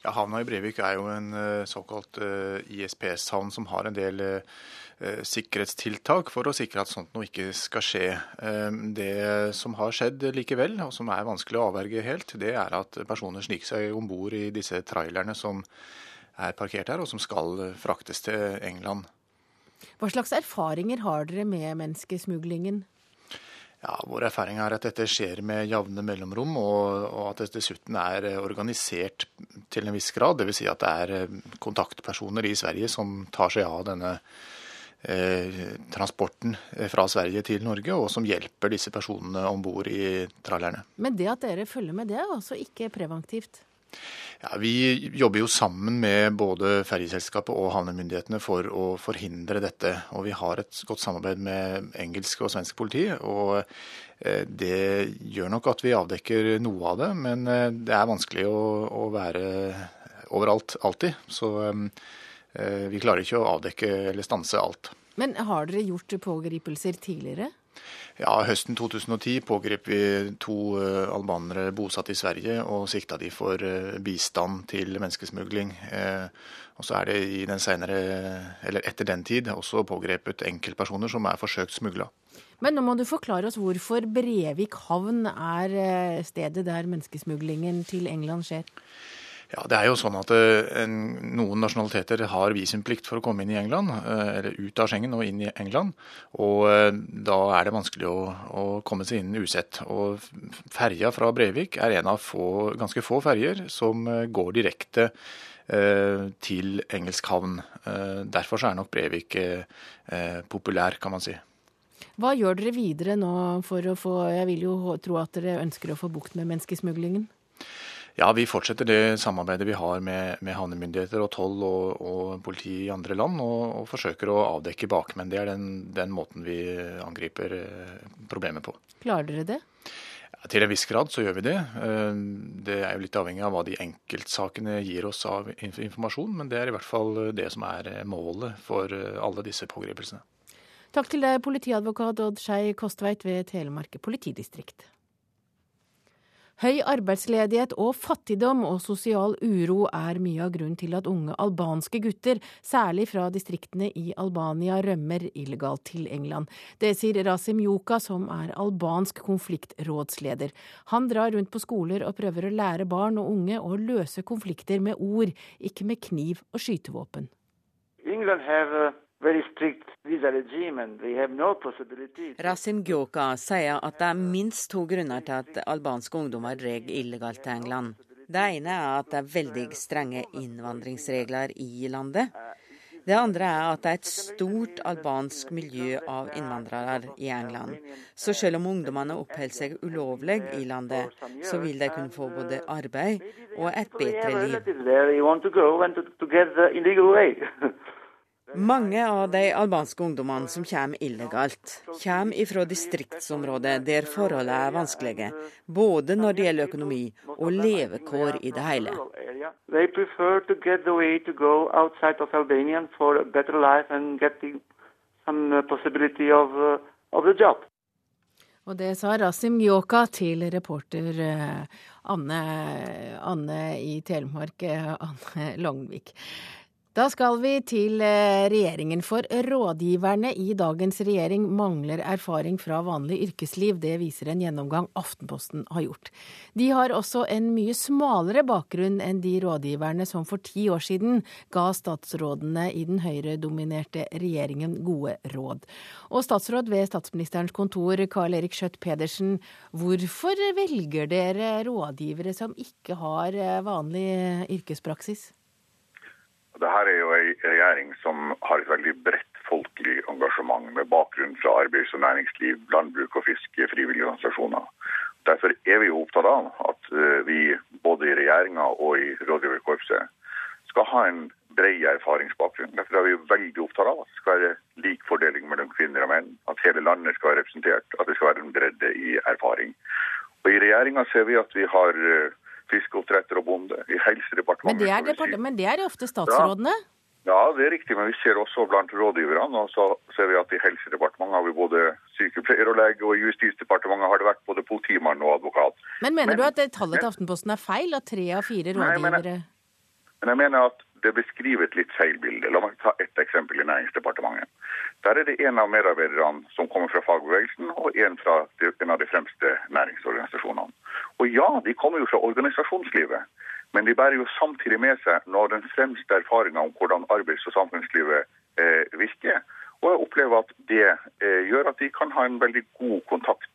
Ja, Havna i Brevik er jo en eh, såkalt eh, ISPS-havn som har en del sikkerhetstiltak for å sikre at sånt noe ikke skal skje. Det som har skjedd likevel, og som er vanskelig å avverge helt, det er at personer sniker seg om bord i disse trailerne som er parkert her, og som skal fraktes til England. Hva slags erfaringer har dere med menneskesmuglingen? Ja, Vår erfaring er at dette skjer med jevne mellomrom, og, og, at det dessuten er organisert til en viss grad. Dvs. Si at det er kontaktpersoner i Sverige som tar seg av denne transporten fra Sverige til Norge, og som hjelper disse personene om bord i trallerne. Men det at dere følger med, det er altså ikke preventivt? Ja, Vi jobber jo sammen med både ferjeselskapet og havnemyndighetene for å forhindre dette. Og vi har et godt samarbeid med engelsk og svensk politi. og eh, det gjør nok at vi avdekker noe av det, men eh, det er vanskelig å, å være overalt alltid. Så eh, vi klarer ikke å avdekke eller stanse alt. Men har dere gjort pågripelser tidligere? Ja, Høsten 2010 pågrep vi to uh, albanere bosatt i Sverige og sikta de for uh, bistand til menneskesmugling. Uh, og så er det i den senere, eller etter den tid også pågrepet enkeltpersoner som er forsøkt smugla. Men nå må du forklare oss hvorfor Brevik havn er stedet der menneskesmuglingen til England skjer? Ja, det er jo sånn at eh, en, Noen nasjonaliteter har visumplikt for å komme inn i England, eh, eller ut av Schengen og inn i England. og eh, Da er det vanskelig å, å komme seg inn usett. Og Ferja fra Brevik er en av få, ganske få ferjer som går direkte til engelsk havn. Derfor er nok Brevik populær, kan man si. Hva gjør dere videre nå for å få Jeg vil jo tro at dere ønsker å få bukt med menneskesmuglingen? Ja, Vi fortsetter det samarbeidet vi har med, med havnemyndigheter og toll og, og, politi i andre land, og, og forsøker å avdekke bakmenn. Det er den, den, måten vi angriper eh, problemet på. Klarer dere det? Ja, til en viss grad så gjør vi det. Eh, det er jo litt avhengig av hva de enkeltsakene gir oss av informasjon, men det er i hvert fall det som er eh, målet for alle disse pågripelsene. Takk til deg, politiadvokat Odd Skei Kostveit ved Telemark politidistrikt. Høy arbeidsledighet og fattigdom og sosial uro er mye av grunnen til at unge albanske gutter, særlig fra distriktene i Albania, rømmer illegalt til England. Det sier Rasim Joka, som er albansk konfliktrådsleder. Han drar rundt på skoler og prøver å lære barn og unge å løse konflikter med ord, ikke med kniv og skytevåpen. England have Rasim Gyoka sier at det er minst to grunner til at albanske ungdommer drar illegalt til England. Det ene er at det er veldig strenge innvandringsregler i landet. Det andre er at det er et stort albansk miljø av innvandrere i England. Så selv om ungdommene oppholder seg ulovlig i landet, så vil de kunne få både arbeid og et bedre liv. Mange av de albanske ungdommene som kommer illegalt, kommer ifra distriktsområder der forholdene er vanskelige, både når det gjelder økonomi og levekår i det hele. Og det sa Rasim Gjoka til reporter eh, Anne, Anne i Telemark, Anne Longvik. Da skal vi til eh, regjeringen, for rådgiverne i dagens regjering mangler erfaring fra vanlig yrkesliv. Det viser en gjennomgang Aftenposten har gjort. De har også en mye smalere bakgrunn enn de rådgiverne som for ti år siden ga statsrådene i den høyredominerte regjeringen gode råd. Og statsråd ved statsministerens kontor, Karl Erik Skjøtt Pedersen, hvorfor velger dere rådgivere som ikke har eh, vanlig yrkespraksis? Dette er jo en regjering som har et veldig bredt folkelig engasjement med bakgrunn fra arbeids- og næringsliv, landbruk og fiske, frivillige organisasjoner. Derfor er vi jo opptatt av at eh, vi både i regjeringa og i rådgiverkorpset skal ha en bred erfaringsbakgrunn. Derfor er vi veldig opptatt av at det skal være lik fordeling mellom kvinner og menn, at hele landet skal være representert, at det skal være en bredde i erfaring. Og I regjeringa ser vi at vi har eh, fiskeoppdretter og bonde. I Helsedepartementet. Men det er, depart men det er ofte statsrådene? Ja. ja. det er riktig, men vi ser også blant rådgiverne. Og så ser vi at i Helsedepartementet har vi både sykepleier og lege, og i Justisdepartementet har det vært både politimann og advokat. Men mener men, du at tallet til Aftenposten er feil, at tre av fire rådgivere nei, men, men jeg mener at det beskriver et litt feil bilde. La meg ta ett eksempel i Næringsdepartementet. Der er det en av medarbeiderne som kommer fra fagbevegelsen, og en fra en av de fremste næringsorganisasjonene. Og ja, de kommer jo fra organisasjonslivet, men de bærer jo samtidig med seg når den fremste erfaringa om hvordan arbeids- og samfunnslivet eh, virker. Og jeg opplever at det eh, gjør at de kan ha en veldig god kontakt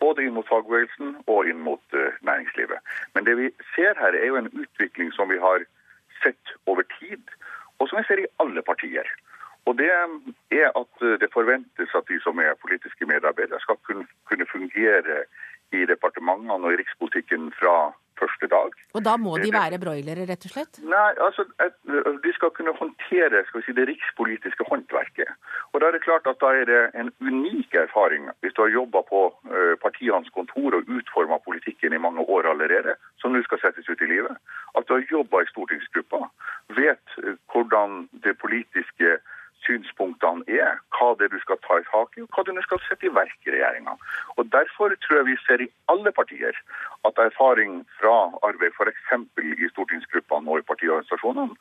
både inn mot fagbevegelsen og inn mot uh, næringslivet. Men det vi ser her, er jo en utvikling som vi har sett over tid, og som vi ser i alle partier. Og det er at det forventes at de som er politiske medarbeidere, skal kunne fungere i departementene og i rikspolitikken fra første dag. Og da må de være broilere, rett og slett? Nei, altså de skal kunne håndtere skal vi si, det rikspolitiske håndverket. Og da er det klart at da er det en unik erfaring hvis du har jobba på uh, partienes kontor og utforma politikken i mange år allerede, som nå skal settes ut i livet. At du har jobba i stortingsgruppa, vet uh, hvordan det politiske synspunktene er, hva det du skal ta i tak i, og hva du skal sette i verk i regjeringa. Derfor tror jeg vi ser i alle partier at erfaring fra arbeid f.eks. i stortingsgruppene og i partiorganisasjonene,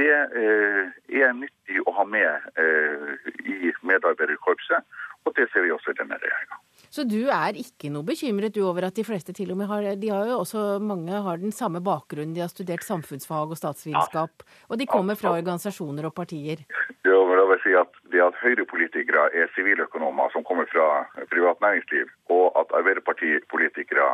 det eh, er nyttig å ha med eh, i medarbeiderkorpset. Og det ser vi også i denne regjeringa. Så du er ikke noe bekymret du over at de fleste til og med har De har jo også mange har den samme bakgrunnen, de har studert samfunnsfag og statsvitenskap. Og de kommer fra organisasjoner og partier. Jo, men jeg vil si at Det at Høyre-politikere er siviløkonomer som kommer fra privat næringsliv, og at Arbeiderpartipolitikere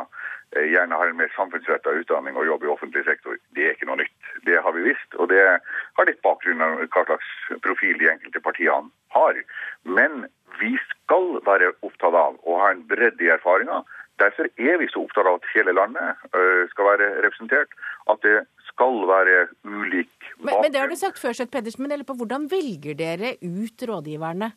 gjerne har en mer samfunnsretta utdanning og jobb i offentlig sektor, det er ikke noe nytt. Det har vi visst. Og det har litt bakgrunn av hva slags profil de enkelte partiene har. Men vi skal være opptatt av å ha en bredde i erfaringer. Derfor er vi så opptatt av at hele landet øh, skal være representert. At det skal være ulik bakgrunn. Men, men det har du sagt før, Søtt Pedersen, men på hvordan velger dere ut rådgiverne?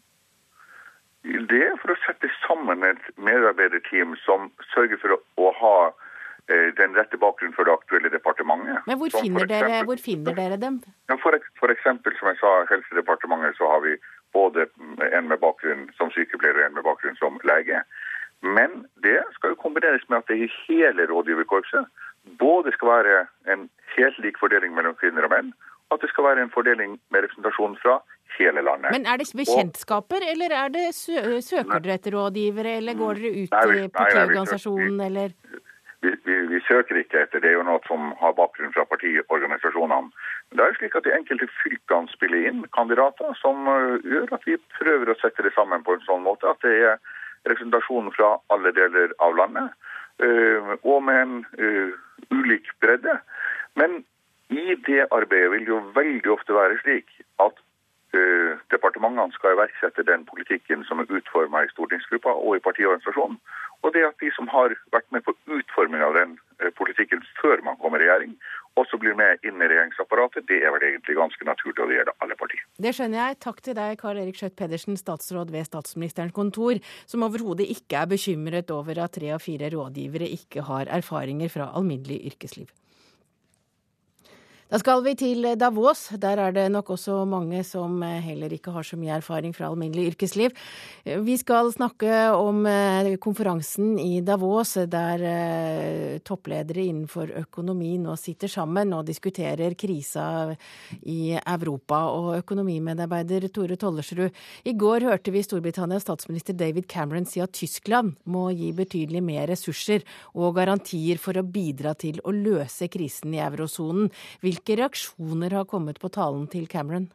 Det er for å sette sammen et medarbeiderteam som sørger for å ha eh, den rette bakgrunnen for det aktuelle departementet. Men hvor finner, eksempel, dere, hvor finner dere, dem? For, for, eksempel, som jeg sa, Helsedepartementet, så har vi både en med bakgrunn som sykepleier og en med bakgrunn som lege. Men det skal jo kombineres med at det i hele rådgiverkorpset både skal være en helt lik fordeling mellom kvinner og menn, at det skal være en fordeling med representasjon fra hele landet. Men er det bekjentskaper, og, eller er det sø søker dere etter rådgivere, eller går dere ut nei, i partiorganisasjonen, eller? Vi, vi, vi, søker ikke etter det, er jo noe som har bakgrunn fra partiorganisasjonene. Men Det er jo slik at De enkelte fylkene spiller inn kandidater som uh, gjør at vi prøver å sette det sammen på en sånn måte at det er representasjon fra alle deler av landet, uh, og med en uh, ulik bredde. Men i det arbeidet vil det jo veldig ofte være slik at departementene skal iverksette den politikken som er utforma i stortingsgruppa og i partiorganisasjonen. Og det at de som har vært med på utforming av den eh, politikken før man kommer i regjering, også blir med inn i regjeringsapparatet, det er vel egentlig ganske naturlig, og det gjelder alle partier. Det skjønner jeg. Takk til deg, Karl Erik Skjøtt Pedersen, statsråd ved statsministerens kontor, som overhodet ikke er bekymret over at tre av fire rådgivere ikke har erfaringer fra alminnelig yrkesliv. Da skal vi til Davos. Der er det nok også mange som eh, heller ikke har så mye erfaring fra alminnelig yrkesliv. Vi skal snakke om eh, konferansen i Davos, der eh, toppledere innenfor økonomi nå sitter sammen og diskuterer krisa i Europa. Og økonomimedarbeider Tore Tollersrud, i går hørte vi Storbritannias statsminister David Cameron si at Tyskland må gi betydelig mer ressurser og garantier for å bidra til å løse krisen i eurosonen. Hvilke reaksjoner har kommet på talen til Cameron?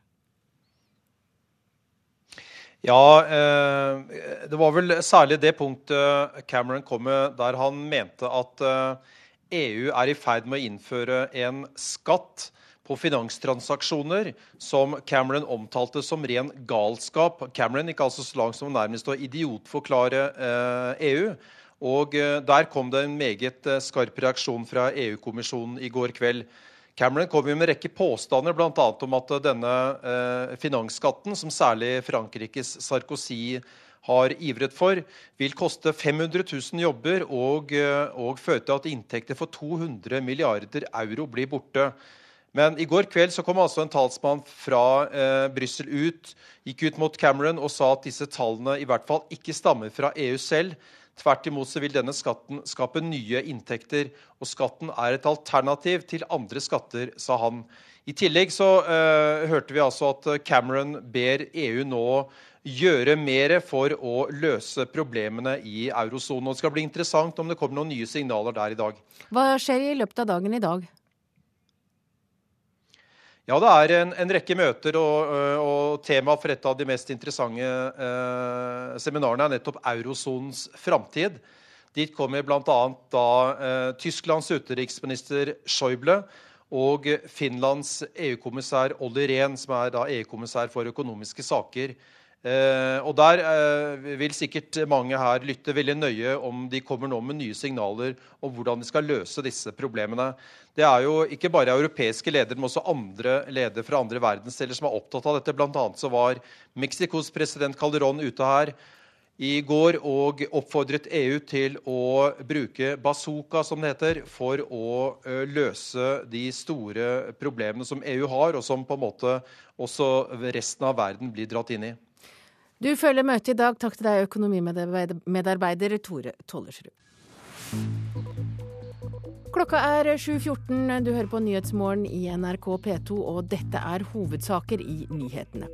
Ja, eh, det var vel særlig det punktet Cameron kom med der han mente at EU eh, e er i ferd med å innføre en skatt på finanstransaksjoner som Cameron omtalte som ren galskap. Cameron gikk altså så langt som nærmest å idiotforklare EU. Eh, e Og der kom det en meget skarp reaksjon fra EU-kommisjonen i går kveld. Cameron kom jo med en rekke påstander, bl.a. om at denne eh, finansskatten, som særlig Frankrikes Sarkozy har ivret for, vil koste 500 000 jobber og, eh, og føre til at inntekter for 200 milliarder euro blir borte. Men i går kveld så kom altså en talsmann fra eh, Brussel ut, gikk ut mot Cameron og sa at disse tallene i hvert fall ikke stammer fra EU selv. Tvert imot så vil denne skatten skape nye inntekter, og skatten er et alternativ til andre skatter, sa han. I tillegg så uh, hørte vi altså at Cameron ber EU nå gjøre mer for å løse problemene i eurosonen. Det skal bli interessant om det kommer noen nye signaler der i dag. Hva skjer i løpet av dagen i dag? Ja, det er en, en rekke møter, og, og tema for et av de mest interessante eh, seminarene er nettopp eurosonens framtid. Dit kommer bl.a. da eh, Tysklands utenriksminister Schäuble Og Finlands EU-kommissær Olli Rehn, som er EU-kommissær for økonomiske saker. Eh, og Der eh, vil sikkert mange her lytte veldig nøye om de kommer nå med nye signaler om hvordan de skal løse disse problemene. Det er jo ikke bare europeiske ledere, men også andre ledere fra andre verdensdeler som er opptatt av dette. Blant annet så var Mexicos president Calderón ute her i går og oppfordret EU til å bruke bazooka, som det heter, for å løse de store problemene som EU har, og som på en måte også resten av verden blir dratt inn i. Du følger møtet i dag. Takk til deg, økonomimedarbeider Tore Tollersrud. Klokka er 7.14. Du hører på Nyhetsmorgen i NRK P2, og dette er hovedsaker i nyhetene.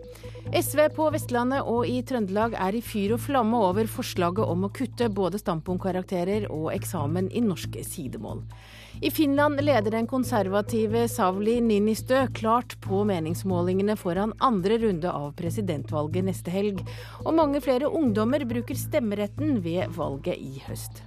SV på Vestlandet og i Trøndelag er i fyr og flamme over forslaget om å kutte både standpunktkarakterer og eksamen i norske sidemål. I Finland leder den konservative Savli Ninistø klart på meningsmålingene foran andre runde av presidentvalget neste helg, og mange flere ungdommer bruker stemmeretten ved valget i høst.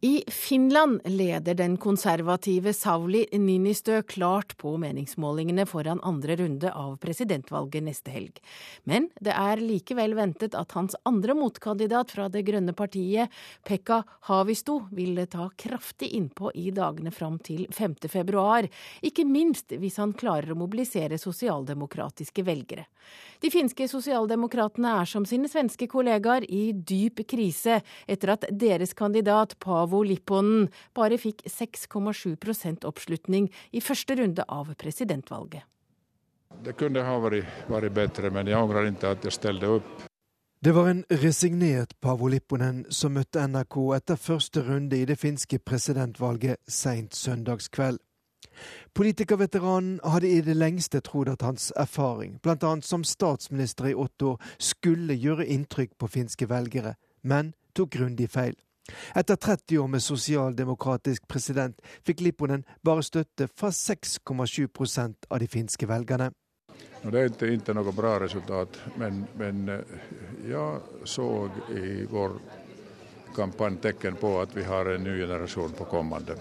I Finland leder den konservative Sauli Ninistø klart på meningsmålingene foran andre runde av presidentvalget neste helg. Men det er likevel ventet at hans andre motkandidat fra Det grønne partiet, Pekka Havisto, vil ta kraftig innpå i dagene fram til 5. februar, ikke minst hvis han klarer å mobilisere sosialdemokratiske velgere. De finske sosialdemokratene er som sine svenske kollegaer i dyp krise etter at deres kandidat Pavo Lipponen bare fikk 6,7% oppslutning i første runde av presidentvalget. Det kunne ha vært, vært bedre, men jeg angrer ikke at jeg stilte opp. Det var en resignert Pavo Lipponen som møtte NRK etter første runde i det finske presidentvalget seint søndagskveld. Politikerveteranen hadde i det lengste trodd at hans erfaring, bl.a. som statsminister i åtte år, skulle gjøre inntrykk på finske velgere, men tok grundig feil. Etter 30 år med sosialdemokratisk president fikk Lipponen bare støtte fra 6,7% av de finske velgerne. det er ikke, ikke noe bra resultat, men, men eh, jeg så i vår kampanje tegn på at vi har en ny generasjon på kommende.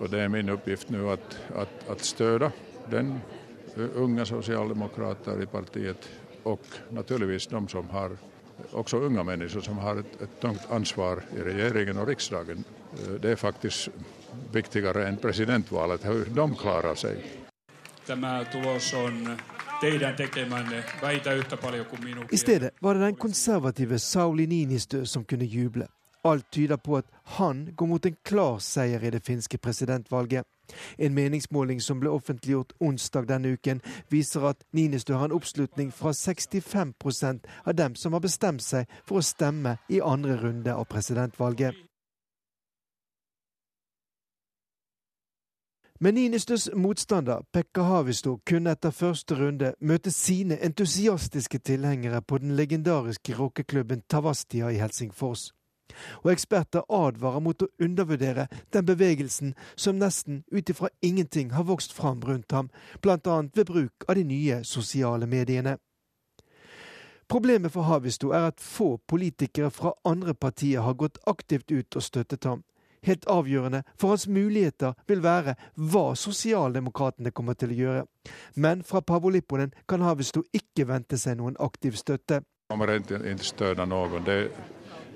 Og det er min oppgift nå at, at, at støtte den unge sosialdemokrater i partiet og naturligvis de som har, också unga människor som har ett, ett tungt ansvar i regeringen och riksdagen. Det är faktiskt viktigare än presidentvalet, hur de klarar sig. Tämä tulos on teidän tekemänne väitä yhtä paljon kuin minun. I stedet var det den konservative Sauli Niinistö som kunne juble. Alt tyder på at han går mot en klar seier i det finske presidentvalget. En meningsmåling som ble offentliggjort onsdag denne uken, viser at Ninistø har en oppslutning fra 65% av dem som har bestemt seg for å stemme i andre runde av presidentvalget. Men Ninistøs motstander, Pekka Havisto, kunne etter første runde møte sine entusiastiske tilhengere på den legendariske rockeklubben Tavastia i Helsingfors og eksperter advarer mot å undervurdere den bevegelsen som nesten ut ifra ingenting har vokst fram rundt ham, bl.a. ved bruk av de nye sosiale mediene. Problemet for Havisto er at få politikere fra andre partier har gått aktivt ut og støttet ham. Helt avgjørende for hans muligheter vil være hva sosialdemokratene kommer til å gjøre. Men fra Pavo Lipponen kan Havisto ikke vente seg noen aktiv støtte. Kommer ikke støtte noen. Det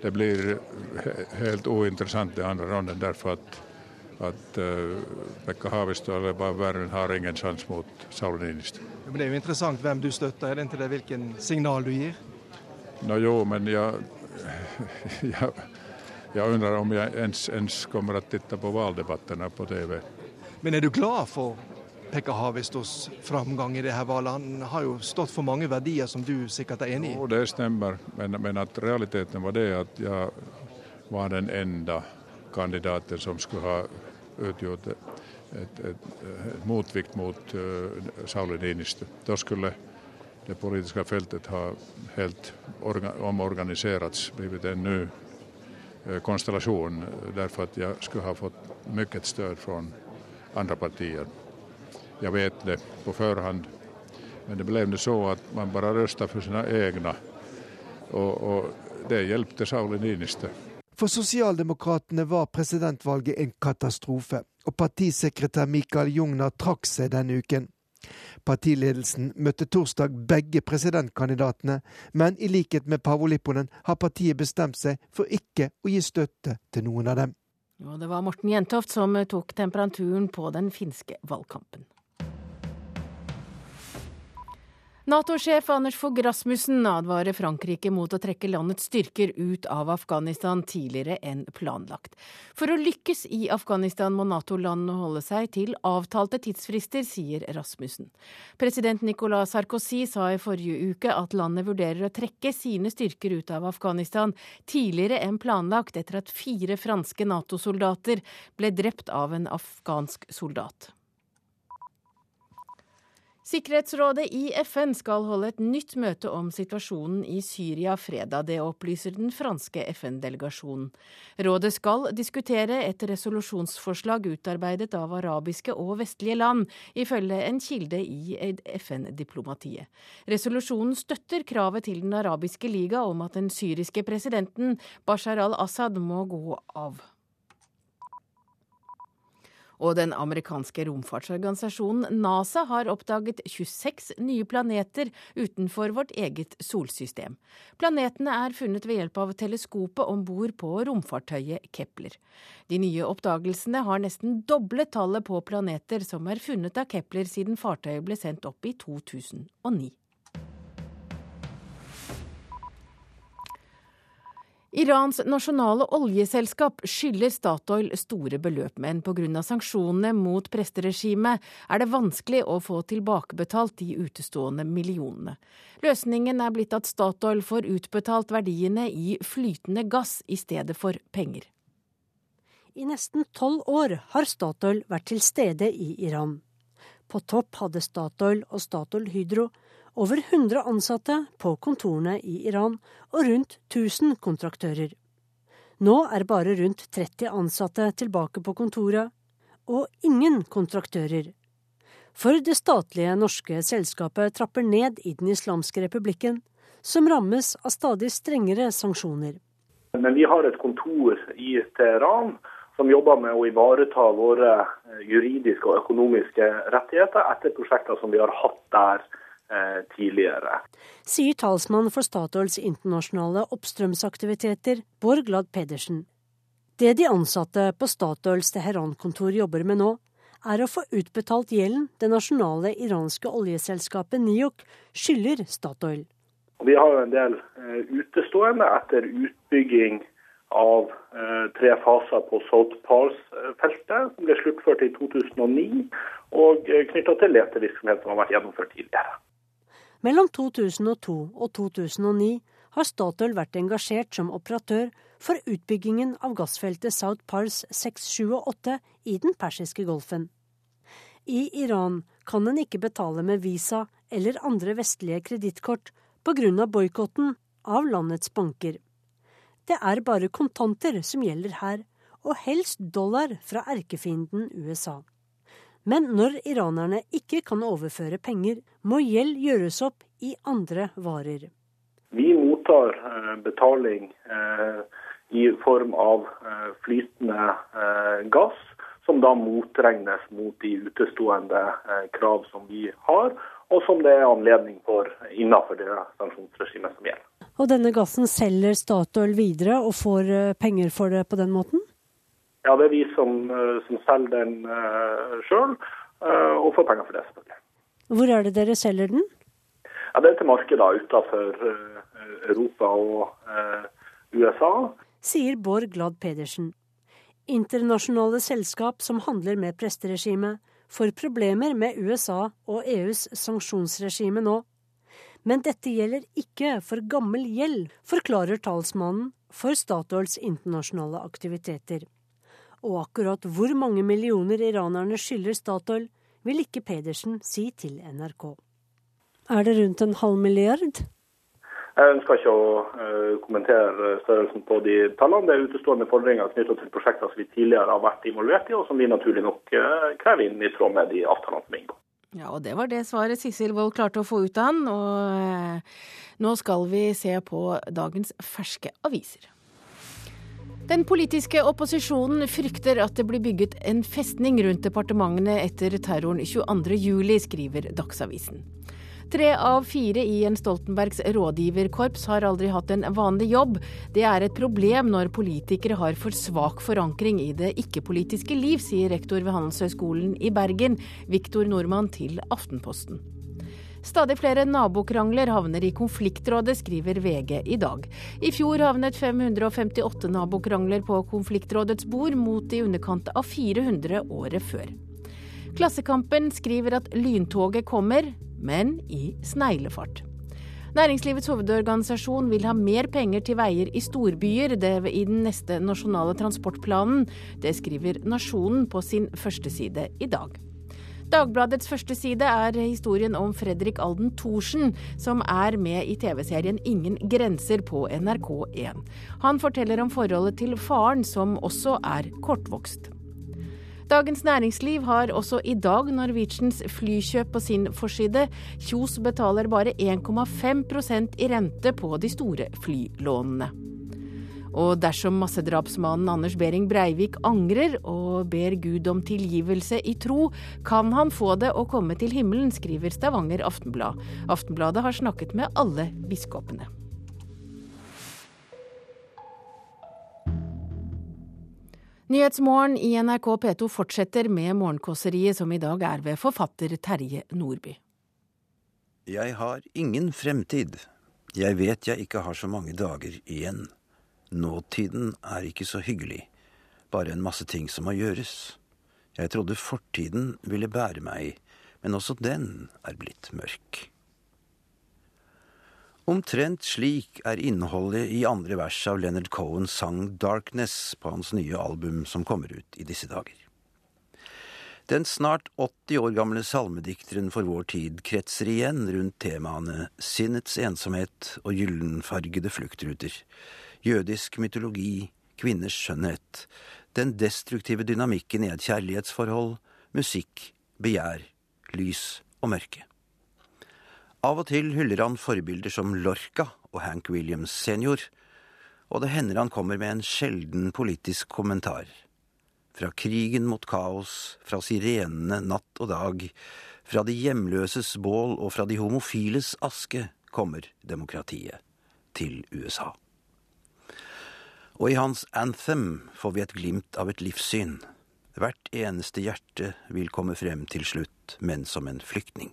det blir helt uinteressant i andre ronden Derfor at, at uh, Pekka Haavisto eller Verden har ingen chans mot Sauli Niinistö. Ja, men det er jo interessant hvem du støtter, er det ikke det hvilken signal du gir? Nå jo, men jeg, jeg, jeg undrer om jeg ens, ens kommer å titte på valgdebattene på TV. Men er du glad för Pekka Havistos framgang i det her valget. Han har jo stått for mange verdier som du sikkert er enig i? Jo, det stemmer, men, men at realiteten var det at jeg var den enda kandidaten som skulle ha utgjort et, et, et, et motvikt mot uh, Sauli Niinistö. Da skulle det politiska fältet ha helt orga, omorganiserats, blivit en ny uh, konstellation därför att jag skulle ha fått mycket stöd från andra partier. Jag vet det på förhand. Men det blev det så att man bara röstade för sina egna. Och, och det hjälpte Sauli Niinistö. For sosialdemokratene var presidentvalget en katastrofe, og partisekretær Mikael Jungner trakk seg denne uken. Partiledelsen møtte torsdag begge presidentkandidatene, men i likhet med Pavolipponen har partiet bestemt seg for ikke å gi støtte til noen av dem. Og det var Morten Jentoft som tok temperaturen på den finske valgkampen. Nato-sjef Anders Fogh Rasmussen advarer Frankrike mot å trekke landets styrker ut av Afghanistan tidligere enn planlagt. For å lykkes i Afghanistan må Nato-landene holde seg til avtalte tidsfrister, sier Rasmussen. President Nicolas Sarkozy sa i forrige uke at landet vurderer å trekke sine styrker ut av Afghanistan tidligere enn planlagt, etter at fire franske Nato-soldater ble drept av en afghansk soldat. Sikkerhetsrådet i FN skal holde et nytt møte om situasjonen i Syria fredag. Det opplyser den franske FN-delegasjonen. Rådet skal diskutere et resolusjonsforslag utarbeidet av arabiske og vestlige land, ifølge en kilde i FN-diplomatiet. Resolusjonen støtter kravet til Den arabiske liga om at den syriske presidenten Bashar al-Assad må gå av. Og den amerikanske romfartsorganisasjonen NASA har oppdaget 26 nye planeter utenfor vårt eget solsystem. Planetene er funnet ved hjelp av teleskopet om bord på romfartøyet Kepler. De nye oppdagelsene har nesten doblet tallet på planeter som er funnet av Kepler siden fartøyet ble sendt opp i 2009. Irans nasjonale oljeselskap skylder Statoil store beløp, men pga. sanksjonene mot presteregimet er det vanskelig å få tilbakebetalt de utestående millionene. Løsningen er blitt at Statoil får utbetalt verdiene i flytende gass i stedet for penger. I nesten tolv år har Statoil vært til stede i Iran. På topp hadde Statoil og Statoil Hydro over 100 ansatte på kontorene i Iran og rundt 1000 kontraktører. Nå er bare rundt 30 ansatte tilbake på kontoret, og ingen kontraktører. For det statlige norske selskapet trapper ned i Den islamske republikken, som rammes av stadig strengere sanksjoner. Men vi har et kontor i Teheran som jobber med å ivareta våre juridiske og økonomiske rettigheter etter prosjekter som vi har hatt der Eh, tidligere. Sier talsmann for Statoils internasjonale oppstrømsaktiviteter, Bård Glad Pedersen. Det de ansatte på Statoils Teheran-kontor jobber med nå, er å få utbetalt gjelden det nasjonale iranske oljeselskapet NIOK skylder Statoil. Vi har jo en del uh, utestående etter utbygging av uh, tre faser på South Pars-feltet, som ble sluttført i 2009, og knytta til letevirksomhet som har vært gjennomført tidligere. Mellom 2002 og 2009 har Statoil vært engasjert som operatør for utbyggingen av gassfeltet South Pars 6, 7 og 8 i den persiske golfen. I Iran kan en ikke betale med visa eller andre vestlige kredittkort pga. boikotten av landets banker. Det er bare kontanter som gjelder her, og helst dollar fra erkefienden USA. Men når iranerne ikke kan overføre penger, må gjeld gjøres opp i andre varer. Vi mottar eh, betaling eh, i form av eh, flytende gass, som da motregnes mot de utestående krav som vi har, og som det er anledning for innenfor det sanksjonsregimet som gjelder. Og denne gassen selger Statoil videre og får penger for det på den måten? Ja, det er vi som, eh, som selger den uh, sjøl, uh, og får penger for det, selvfølgelig. Hvor er det dere selger den? Ja, Det er til markeder utenfor uh, Europa og uh, USA. Sier Bård Glad Pedersen. Internasjonale selskap som handler med presteregimet, får problemer med USA og EUs sanksjonsregime nå. Men dette gjelder ikke for gammel gjeld, forklarer talsmannen for Statoils internasjonale aktiviteter. Og akkurat hvor mange millioner iranerne skylder Statoil, vil ikke Pedersen si til NRK. Er det rundt en halv milliard? Jeg ønsker ikke å uh, kommentere størrelsen på de tallene. Det er utestående fordringer knyttet til prosjekter som vi tidligere har vært involvert i, og som vi naturlig nok uh, krever inn i tråd med de avtalene som inngått. Ja, og det var det svaret Sissel Wold klarte å få ut av han. Og uh, nå skal vi se på dagens ferske aviser. Den politiske opposisjonen frykter at det blir bygget en festning rundt departementene etter terroren 22.07, skriver Dagsavisen. Tre av fire i Jens Stoltenbergs rådgiverkorps har aldri hatt en vanlig jobb. Det er et problem når politikere har for svak forankring i det ikke-politiske liv, sier rektor ved Handelshøyskolen i Bergen, Viktor Nordmann, til Aftenposten. Stadig flere nabokrangler havner i konfliktrådet, skriver VG i dag. I fjor havnet 558 nabokrangler på konfliktrådets bord, mot i underkant av 400 året før. Klassekampen skriver at lyntoget kommer, men i sneglefart. Næringslivets hovedorganisasjon vil ha mer penger til veier i storbyer det i den neste nasjonale transportplanen. Det skriver Nasjonen på sin første side i dag. Dagbladets første side er historien om Fredrik Alden Thorsen, som er med i TV-serien Ingen grenser på NRK1. Han forteller om forholdet til faren, som også er kortvokst. Dagens Næringsliv har også i dag Norwegians flykjøp på sin forside. Kjos betaler bare 1,5% i rente på de store flylånene. Og dersom massedrapsmannen Anders Behring Breivik angrer og ber Gud om tilgivelse i tro, kan han få det å komme til himmelen, skriver Stavanger Aftenblad. Aftenbladet har snakket med alle biskopene. Nyhetsmorgen i NRK P2 fortsetter med morgenkåseriet som i dag er ved forfatter Terje Nordby. Jeg har ingen fremtid. Jeg vet jeg ikke har så mange dager igjen. Nåtiden er ikke så hyggelig, bare en masse ting som må gjøres. Jeg trodde fortiden ville bære meg, men også den er blitt mørk. Omtrent slik er innholdet i andre vers av Leonard Cohens sang Darkness på hans nye album som kommer ut i disse dager. Den snart 80 år gamle salmedikteren for vår tid kretser igjen rundt temaene sinnets ensomhet og gyllenfargede fluktruter, jødisk mytologi, kvinners skjønnhet, den destruktive dynamikken i et kjærlighetsforhold, musikk, begjær, lys og mørke. Av og til hyller han forbilder som Lorca og Hank Williams senior, og det hender han kommer med en sjelden politisk kommentar. Fra krigen mot kaos, fra sirenene natt og dag, fra de hjemløses bål og fra de homofiles aske kommer demokratiet til USA. Og i hans anthem får vi et glimt av et livssyn. Hvert eneste hjerte vil komme frem til slutt, men som en flyktning.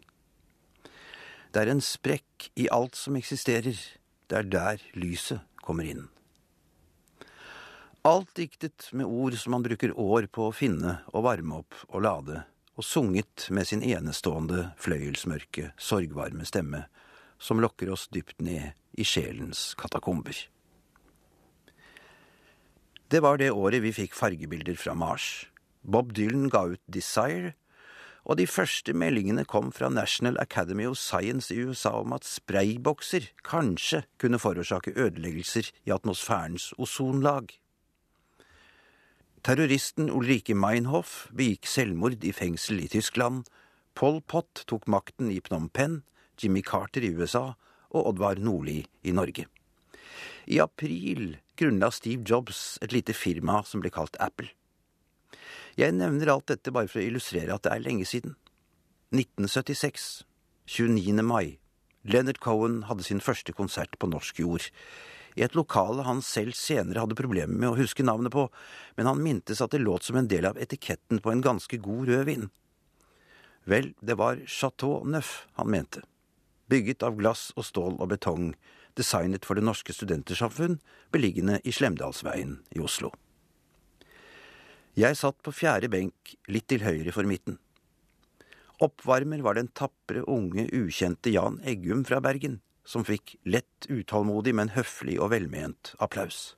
Det er en sprekk i alt som eksisterer. Det er der lyset kommer inn. Alt diktet med ord som man bruker år på å finne og varme opp og lade, og sunget med sin enestående, fløyelsmørke, sorgvarme stemme, som lokker oss dypt ned i sjelens katakomber. Det var det året vi fikk fargebilder fra Mars. Bob Dylan ga ut Desire, og de første meldingene kom fra National Academy of Science i USA om at spraybokser kanskje kunne forårsake ødeleggelser i atmosfærens ozonlag. Terroristen Ulrike Meinhof begikk selvmord i fengsel i Tyskland, Pol Pot tok makten i Phnom Penh, Jimmy Carter i USA og Oddvar Nordli i Norge. I april grunnla Steve Jobs et lite firma som ble kalt Apple. Jeg nevner alt dette bare for å illustrere at det er lenge siden. 1976. 29. mai. Leonard Cohen hadde sin første konsert på norsk jord. I et lokale han selv senere hadde problemer med å huske navnet på, men han mintes at det låt som en del av etiketten på en ganske god rødvin. Vel, det var Chateau Neuf han mente. Bygget av glass og stål og betong, designet for Det Norske Studentersamfunn, beliggende i Slemdalsveien i Oslo. Jeg satt på fjerde benk, litt til høyre for midten. Oppvarmer var den tapre, unge, ukjente Jan Eggum fra Bergen, som fikk lett utålmodig, men høflig og velment applaus.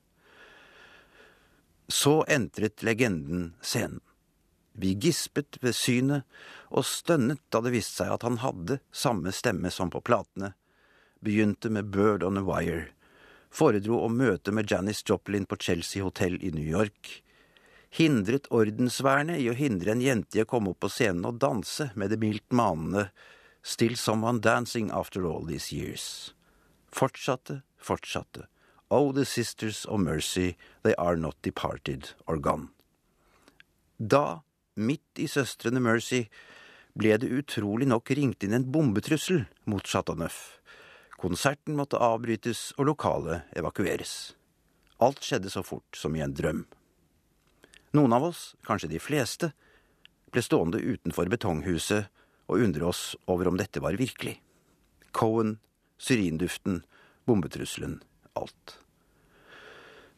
Så entret legenden scenen. Vi gispet ved synet og stønnet da det viste seg at han hadde samme stemme som på platene, begynte med Bird on a Wire, foredro om møte med Janis Joplin på Chelsea Hotel i New York, hindret ordensvernet i å hindre en jente i å komme opp på scenen og danse med det mildt manende Still Someone Dancing After All These Years. Fortsatte, fortsatte, Oh, the sisters of mercy, they are not departed or gone. Da, midt i Søstrene Mercy, ble det utrolig nok ringt inn en bombetrussel mot Chateau Neuf. Konserten måtte avbrytes og lokalet evakueres. Alt skjedde så fort som i en drøm. Noen av oss, kanskje de fleste, ble stående utenfor betonghuset og undre oss over om dette var virkelig. Cohen, syrinduften, bombetrusselen, alt.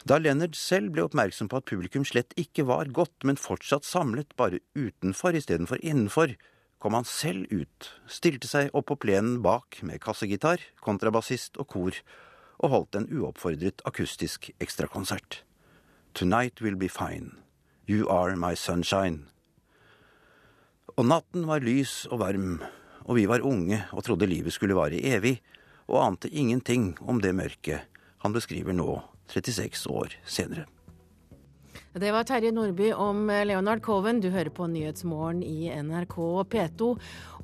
Da Leonard selv ble oppmerksom på at publikum slett ikke var godt, men fortsatt samlet bare utenfor istedenfor innenfor, kom han selv ut, stilte seg opp på plenen bak med kassegitar, kontrabassist og kor, og holdt en uoppfordret akustisk ekstrakonsert. Tonight will be fine. You are my sunshine. Og natten var lys og varm, og vi var unge og trodde livet skulle vare evig, og ante ingenting om det mørket han beskriver nå, 36 år senere. Det var Terje Nordby om Leonard Coven. Du hører på Nyhetsmorgen i NRK P2.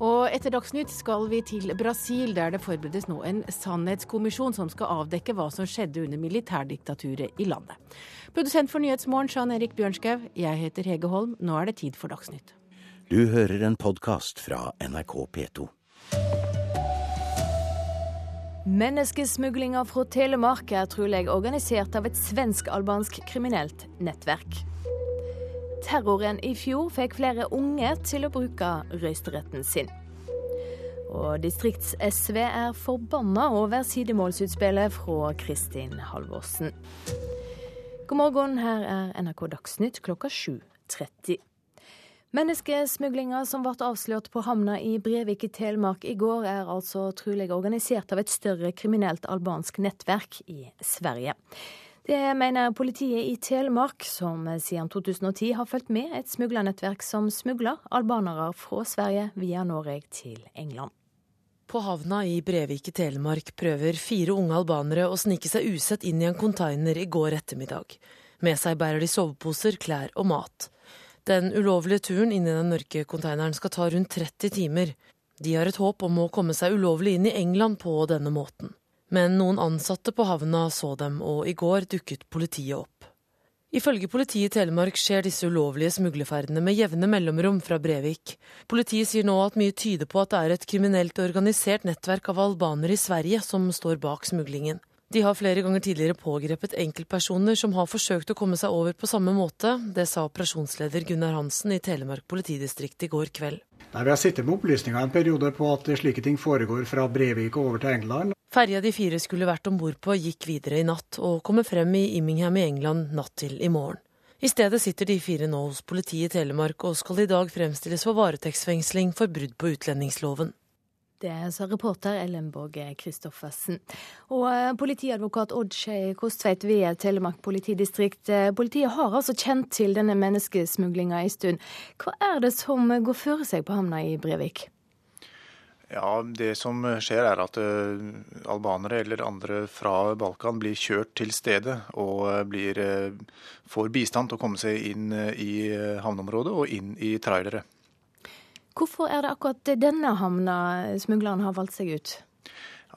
Og etter Dagsnytt skal vi til Brasil, der det forberedes nå en sannhetskommisjon som skal avdekke hva som skjedde under militærdiktaturet i landet. Produsent for Nyhetsmorgen, Jean Erik Bjørnskaug. Jeg heter Hege Holm. Nå er det tid for Dagsnytt. Du hører en podkast fra NRK P2. Menneskesmuglinga fra Telemark er trolig organisert av et svensk-albansk kriminelt nettverk. Terroren i fjor fikk flere unge til å bruke røysteretten sin. Og distrikts-SV er forbanna over sidemålsutspillet fra Kristin Halvorsen. God morgen, her er NRK Dagsnytt klokka 7.30. Menneskesmuglinga som ble avslørt på havna i Brevik i Telemark i går, er altså trolig organisert av et større kriminelt albansk nettverk i Sverige. Det mener politiet i Telemark, som siden 2010 har fulgt med et smuglernettverk som smugler albanere fra Sverige via Norge til England. På havna i Brevik i Telemark prøver fire unge albanere å snike seg usett inn i en konteiner i går ettermiddag. Med seg bærer de soveposer, klær og mat. Den ulovlige turen inn i den mørke konteineren skal ta rundt 30 timer. De har et håp om å komme seg ulovlig inn i England på denne måten. Men noen ansatte på havna så dem, og i går dukket politiet opp. Ifølge politiet i Telemark skjer disse ulovlige smuglerferdene med jevne mellomrom fra Brevik. Politiet sier nå at mye tyder på at det er et kriminelt organisert nettverk av albanere i Sverige som står bak smuglingen. De har flere ganger tidligere pågrepet enkeltpersoner som har forsøkt å komme seg over på samme måte. Det sa operasjonsleder Gunnar Hansen i Telemark politidistrikt i går kveld. Nei, Vi har sittet med opplysninger en periode på at slike ting foregår fra Brevik og over til England. Ferja de fire skulle vært om bord på gikk videre i natt, og kommer frem i Immingham i England natt til i morgen. I stedet sitter de fire nå hos politiet i Telemark og skal i dag fremstilles for varetektsfengsling for brudd på utlendingsloven. Det sa reporter Ellenborg Christoffersen. Og eh, politiadvokat Odd Kostveit ved Telemark politidistrikt. Eh, politiet har altså kjent til denne menneskesmuglinga en stund. Hva er det som går føre seg på havna i Brevik? Ja, Det som skjer er at uh, albanere eller andre fra Balkan blir kjørt til stedet og blir, får bistand til å komme seg inn i havneområdet og inn i trailere. Hvorfor er det akkurat denne havna smuglerne har valgt seg ut?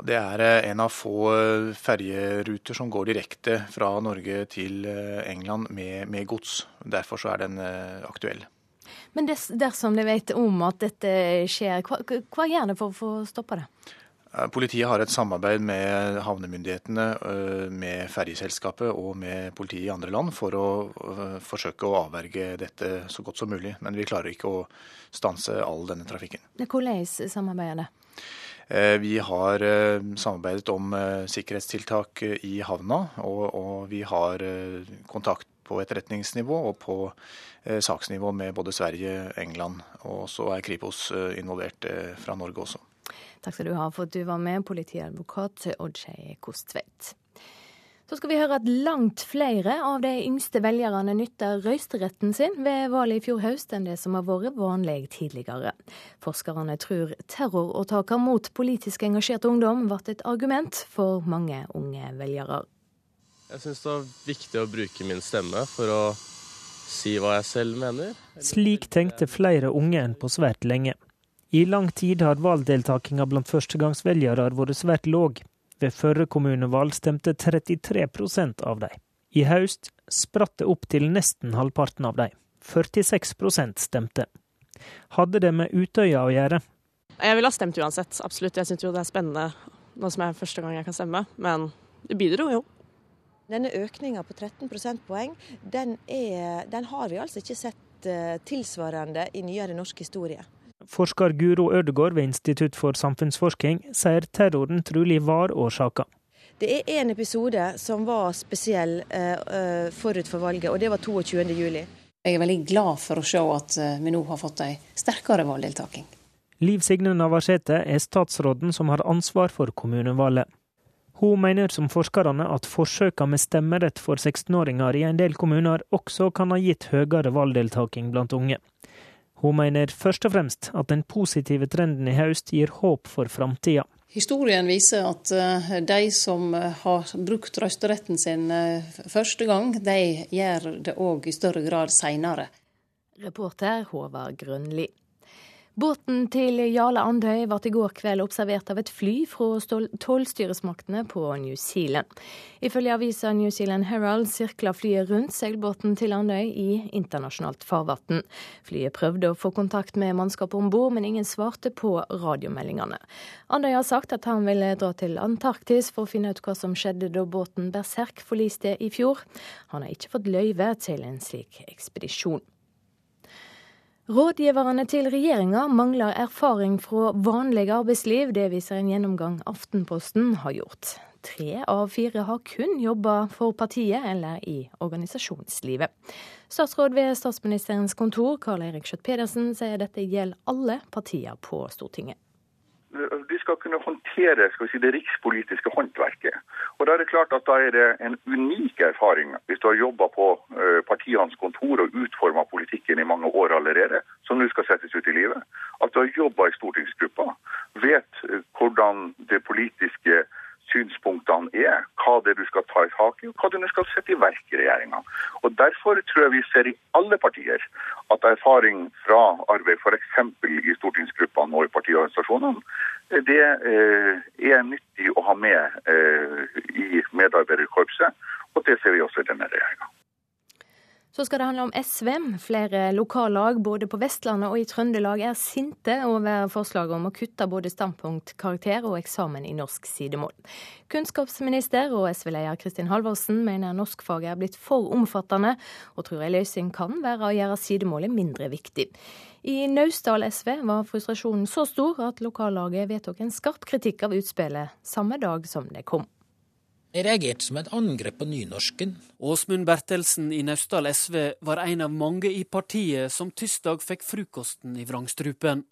Det er eh, en av få eh, ferjeruter som går direkte fra Norge til eh, England med, med gods. Derfor er den aktuell. Men dersom de vet om at dette skjer, hva, hva gjør de for å få stoppa det? Politiet har et samarbeid med havnemyndighetene, med ferjeselskapet og med politiet i andre land for å forsøke å avverge dette så godt som mulig. Men vi klarer ikke å stanse all denne trafikken. Hvordan samarbeider det? Vi har samarbeidet om sikkerhetstiltak i havna, og, og vi har kontakt på etterretningsnivå og på saksnivå med både Sverige, England, og så er Kripos involvert fra Norge også. Takk skal du ha for at du var med, politiadvokat Oddskei Kostveit. Så skal vi høre at langt flere av de yngste velgerne nytter røysteretten sin ved valget i fjor høst enn det som har vært vanlig tidligere. Forskerne tror terroråtaker mot politisk engasjert ungdom ble et argument for mange unge velgere. Jeg syns det var viktig å bruke min stemme for å si hva jeg selv mener. Slik tenkte flere unge enn på svært lenge. I lang tid har valgdeltakinga blant førstegangsvelgere vært svært låg. Ved førre kommunevalg stemte 33% av dem. I høst spratt det opp til nesten halvparten av dem. 46% stemte. Hadde det med Utøya å gjøre? Jeg ville ha stemt uansett, absolutt. Jeg syns jo det er spennende nå som er første gang jeg kan stemme, men det bidro jo. Denne økninga på 13 prosentpoeng, den, den har vi altså ikke sett uh, tilsvarende i nyere norsk historie. Forsker Guro Ødegård ved Institutt for samfunnsforskning sier terroren trolig var årsaka. Det er en episode som var spesiell uh, forut for valget, og det var 22.07. Jeg er veldig glad for å se at vi nå har fått ei sterkere valgdeltaking. Liv Signe Navarsete er statsråden som har ansvar for kommunevalget. Hun mener som forskerne at forsøkene med stemmerett for 16-åringer i en del kommuner også kan ha gitt høyere valgdeltaking blant unge. Hun mener først og fremst at den positive trenden i høst gir håp for framtida. Historien viser at eh, de som eh, har brukt røysteretten sin eh, første gang, de gjør det òg i større grad seinere. Reporter Håvard Grønli. Båten til Jarle Andøy ble i går kveld observert av et fly fra tollstyresmaktene på New Zealand. Ifølge avisa New Zealand Herald sirkla flyet rundt seilbåten til Andøy i internasjonalt farvann. Flyet prøvde å få kontakt med mannskapet om bord, men ingen svarte på radiomeldingene. Andøy har sagt at han ville dra til Antarktis for å finne ut hva som skjedde da båten Berserk forliste i fjor. Han har ikke fått løyve til en slik ekspedisjon. Rådgiverne til regjeringa mangler erfaring fra vanlig arbeidsliv. Det viser en gjennomgang Aftenposten har gjort. Tre av fire har kun jobba for partiet eller i organisasjonslivet. Statsråd ved statsministerens kontor, Karl Eirik Skjøtt-Pedersen, sier dette gjelder alle partier på Stortinget de skal kunne håndtere skal si, det rikspolitiske håndverket. Og Da er det klart at da er det en unik erfaring hvis du har jobba på uh, partienes kontor og utforma politikken i mange år allerede, som nå skal settes ut i livet. At du har jobba i stortingsgruppa, vet uh, hvordan det politiske synspunktene er, hva det er du skal ta i tak i, og hva du skal sette i verk i regjeringa. Derfor tror jeg vi ser i alle partier at erfaring fra arbeid f.eks. i stortingsgruppene og i partiorganisasjonene, det eh, er nyttig å ha med eh, i medarbeiderkorpset. Og det ser vi også i denne regjeringa. Så skal det handle om SV. Flere lokallag både på Vestlandet og i Trøndelag er sinte over forslaget om å kutte både standpunkt, karakter og eksamen i norsk sidemål. Kunnskapsminister og SV-leder Kristin Halvorsen mener norskfaget er blitt for omfattende, og tror ei løsning kan være å gjøre sidemålet mindre viktig. I Naustdal SV var frustrasjonen så stor at lokallaget vedtok en skarp kritikk av utspillet samme dag som det kom. Jeg reagerte som et angrep på nynorsken. Åsmund Bertelsen i Naustdal SV var en av mange i partiet som tirsdag fikk frokosten i vrangstrupen.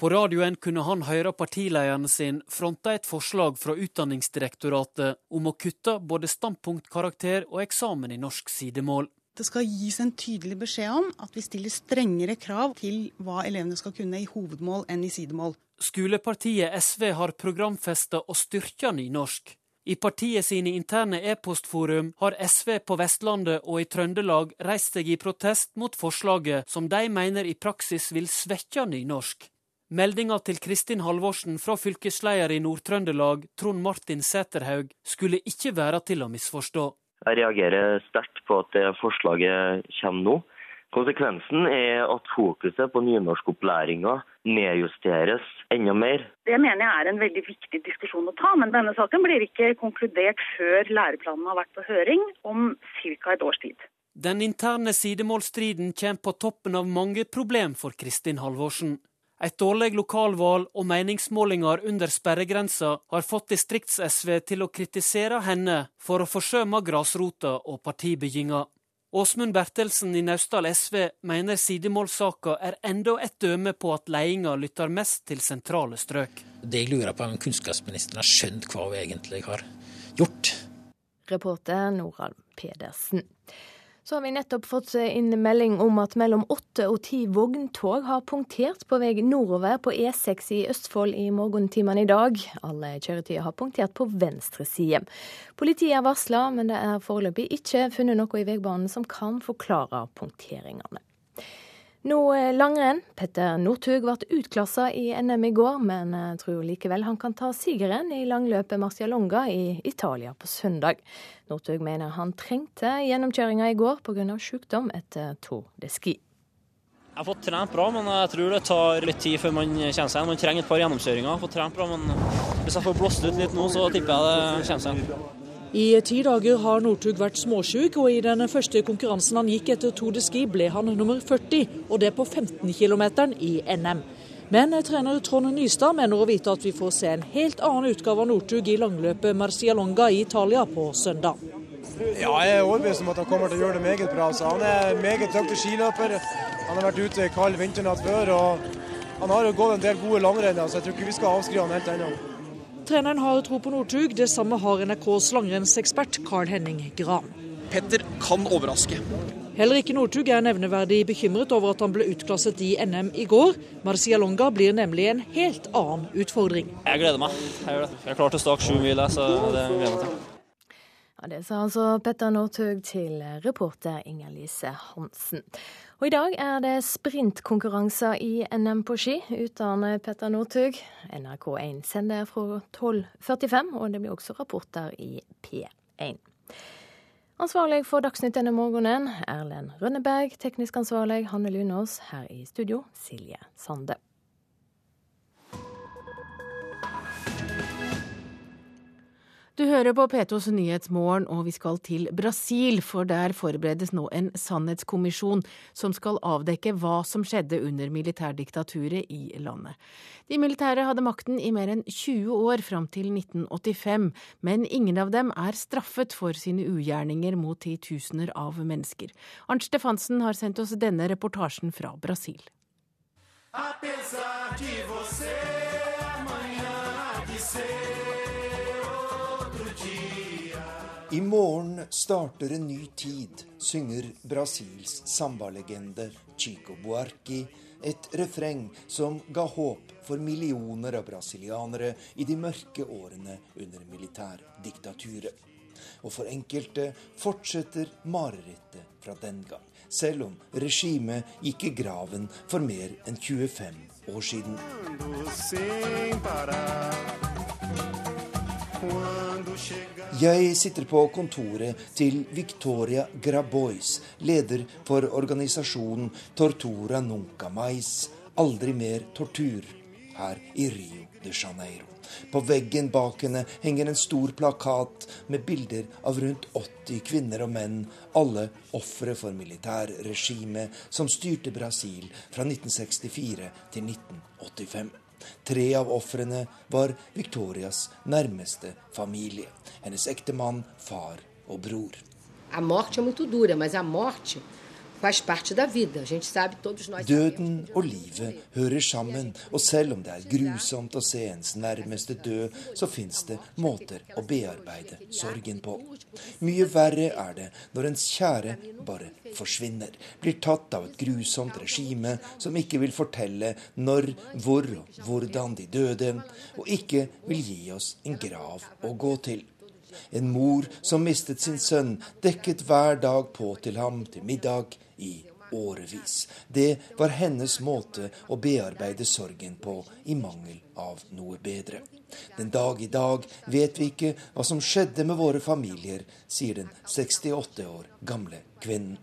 På radioen kunne han høre partilederen sin fronte et forslag fra Utdanningsdirektoratet om å kutte både standpunktkarakter og eksamen i norsk sidemål. Det skal gis en tydelig beskjed om at vi stiller strengere krav til hva elevene skal kunne i hovedmål enn i sidemål. Skolepartiet SV har programfesta å styrke nynorsk. I partiet sine interne e-postforum har SV på Vestlandet og i Trøndelag reist seg i protest mot forslaget, som de mener i praksis vil svekke nynorsk. Meldinga til Kristin Halvorsen fra fylkesleder i Nord-Trøndelag, Trond Martin Sæterhaug, skulle ikke være til å misforstå. Jeg reagerer sterkt på at det forslaget kommer nå. Konsekvensen er at fokuset på nynorskopplæringa nedjusteres enda mer. Det mener jeg er en veldig viktig diskusjon å ta, men denne saken blir ikke konkludert før læreplanen har vært på høring om ca. et års tid. Den interne sidemålstriden kommer på toppen av mange problem for Kristin Halvorsen. Et dårlig lokalvalg og meningsmålinger under sperregrensa har fått distrikts-SV til å kritisere henne for å forsømme grasrota og partibygginga. Åsmund Bertelsen i Naustdal SV mener sidemålssaka er enda et døme på at ledelsen lytter mest til sentrale strøk. Det jeg lurer på er om kunnskapsministeren har skjønt hva hun egentlig har gjort. Reporter Noralm Pedersen. Så har vi nettopp fått inn melding om at mellom åtte og ti vogntog har punktert på vei nordover på E6 i Østfold i morgentimene i dag. Alle kjøretøyer har punktert på venstre side. Politiet er varsla, men det er foreløpig ikke funnet noe i veibanen som kan forklare punkteringene. Nå langrenn. Petter Northug ble utklassa i NM i går, men jeg tror likevel han kan ta sigeren i langløpet Marcialonga i Italia på søndag. Northug mener han trengte gjennomkjøringa i går pga. sykdom etter Tour de Ski. Jeg har fått trent bra, men jeg tror det tar litt tid før man kjenner seg igjen. Man trenger et par gjennomkjøringer. Jeg har fått trent bra, men hvis jeg får blåst ut litt nå, så tipper jeg det kommer seg igjen. I ti dager har Northug vært småsjuk, og i den første konkurransen han gikk etter Tour de Ski, ble han nummer 40, og det på 15 km i NM. Men trener Trond Nystad mener å vite at vi får se en helt annen utgave av Northug i langløpet Marcialonga i Italia på søndag. Ja, jeg er overbevist om at han kommer til å gjøre det meget bra. Så han er meget dyktig skiløper. Han har vært ute i kald vinternatt før. og Han har jo gått en del gode langrenn, så jeg tror ikke vi skal avskrive han helt ennå. Treneren har tro på Northug. Det samme har NRKs langrennsekspert Carl Henning Gran. Petter kan overraske. Heller ikke Northug er nevneverdig bekymret over at han ble utklasset i NM i går. Marcialonga blir nemlig en helt annen utfordring. Jeg gleder meg. Jeg gjør det. Jeg klarte å stake sju mil, så det gleder jeg meg til. Ja, det sa altså Petter Northug til reporter Inger-Lise Hansen. Og I dag er det sprintkonkurranser i NM på ski uten Petter Northug. NRK1 sender fra 12.45, og det blir også rapporter i P1. Ansvarlig for Dagsnytt denne morgenen, Erlend Rønneberg. Teknisk ansvarlig, Hanne Lunås. Her i studio, Silje Sande. Du hører på P2s Nyhetsmorgen, og vi skal til Brasil, for der forberedes nå en sannhetskommisjon som skal avdekke hva som skjedde under militærdiktaturet i landet. De militære hadde makten i mer enn 20 år fram til 1985, men ingen av dem er straffet for sine ugjerninger mot titusener av mennesker. Arnt Stefansen har sendt oss denne reportasjen fra Brasil. Apesar de você, amanhã de ser morgen starter en ny tid, synger Brasils sambalegende Chico Buarque et refreng som ga håp for millioner av brasilianere i de mørke årene under militærdiktaturet. Og for enkelte fortsetter marerittet fra den gang, selv om regimet gikk i graven for mer enn 25 år siden. Jeg sitter på kontoret til Victoria Grabois, leder for organisasjonen Tortura Nunca Mais, aldri mer tortur, her i Rio de Janeiro. På veggen bak henne henger en stor plakat med bilder av rundt 80 kvinner og menn, alle ofre for militærregimet som styrte Brasil fra 1964 til 1985. Tre av ofrene var Victorias nærmeste familie. Hennes ektemann, far og bror. A morte er muito dura, mas a morte Døden og livet hører sammen, og selv om det er grusomt å se ens nærmeste dø, så fins det måter å bearbeide sorgen på. Mye verre er det når ens kjære bare forsvinner, blir tatt av et grusomt regime som ikke vil fortelle når, hvor og hvordan de døde, og ikke vil gi oss en grav å gå til. En mor som mistet sin sønn, dekket hver dag på til ham til middag i årevis. Det var hennes måte å bearbeide sorgen på, i mangel av noe bedre. Den dag i dag vet vi ikke hva som skjedde med våre familier, sier den 68 år gamle kvinnen.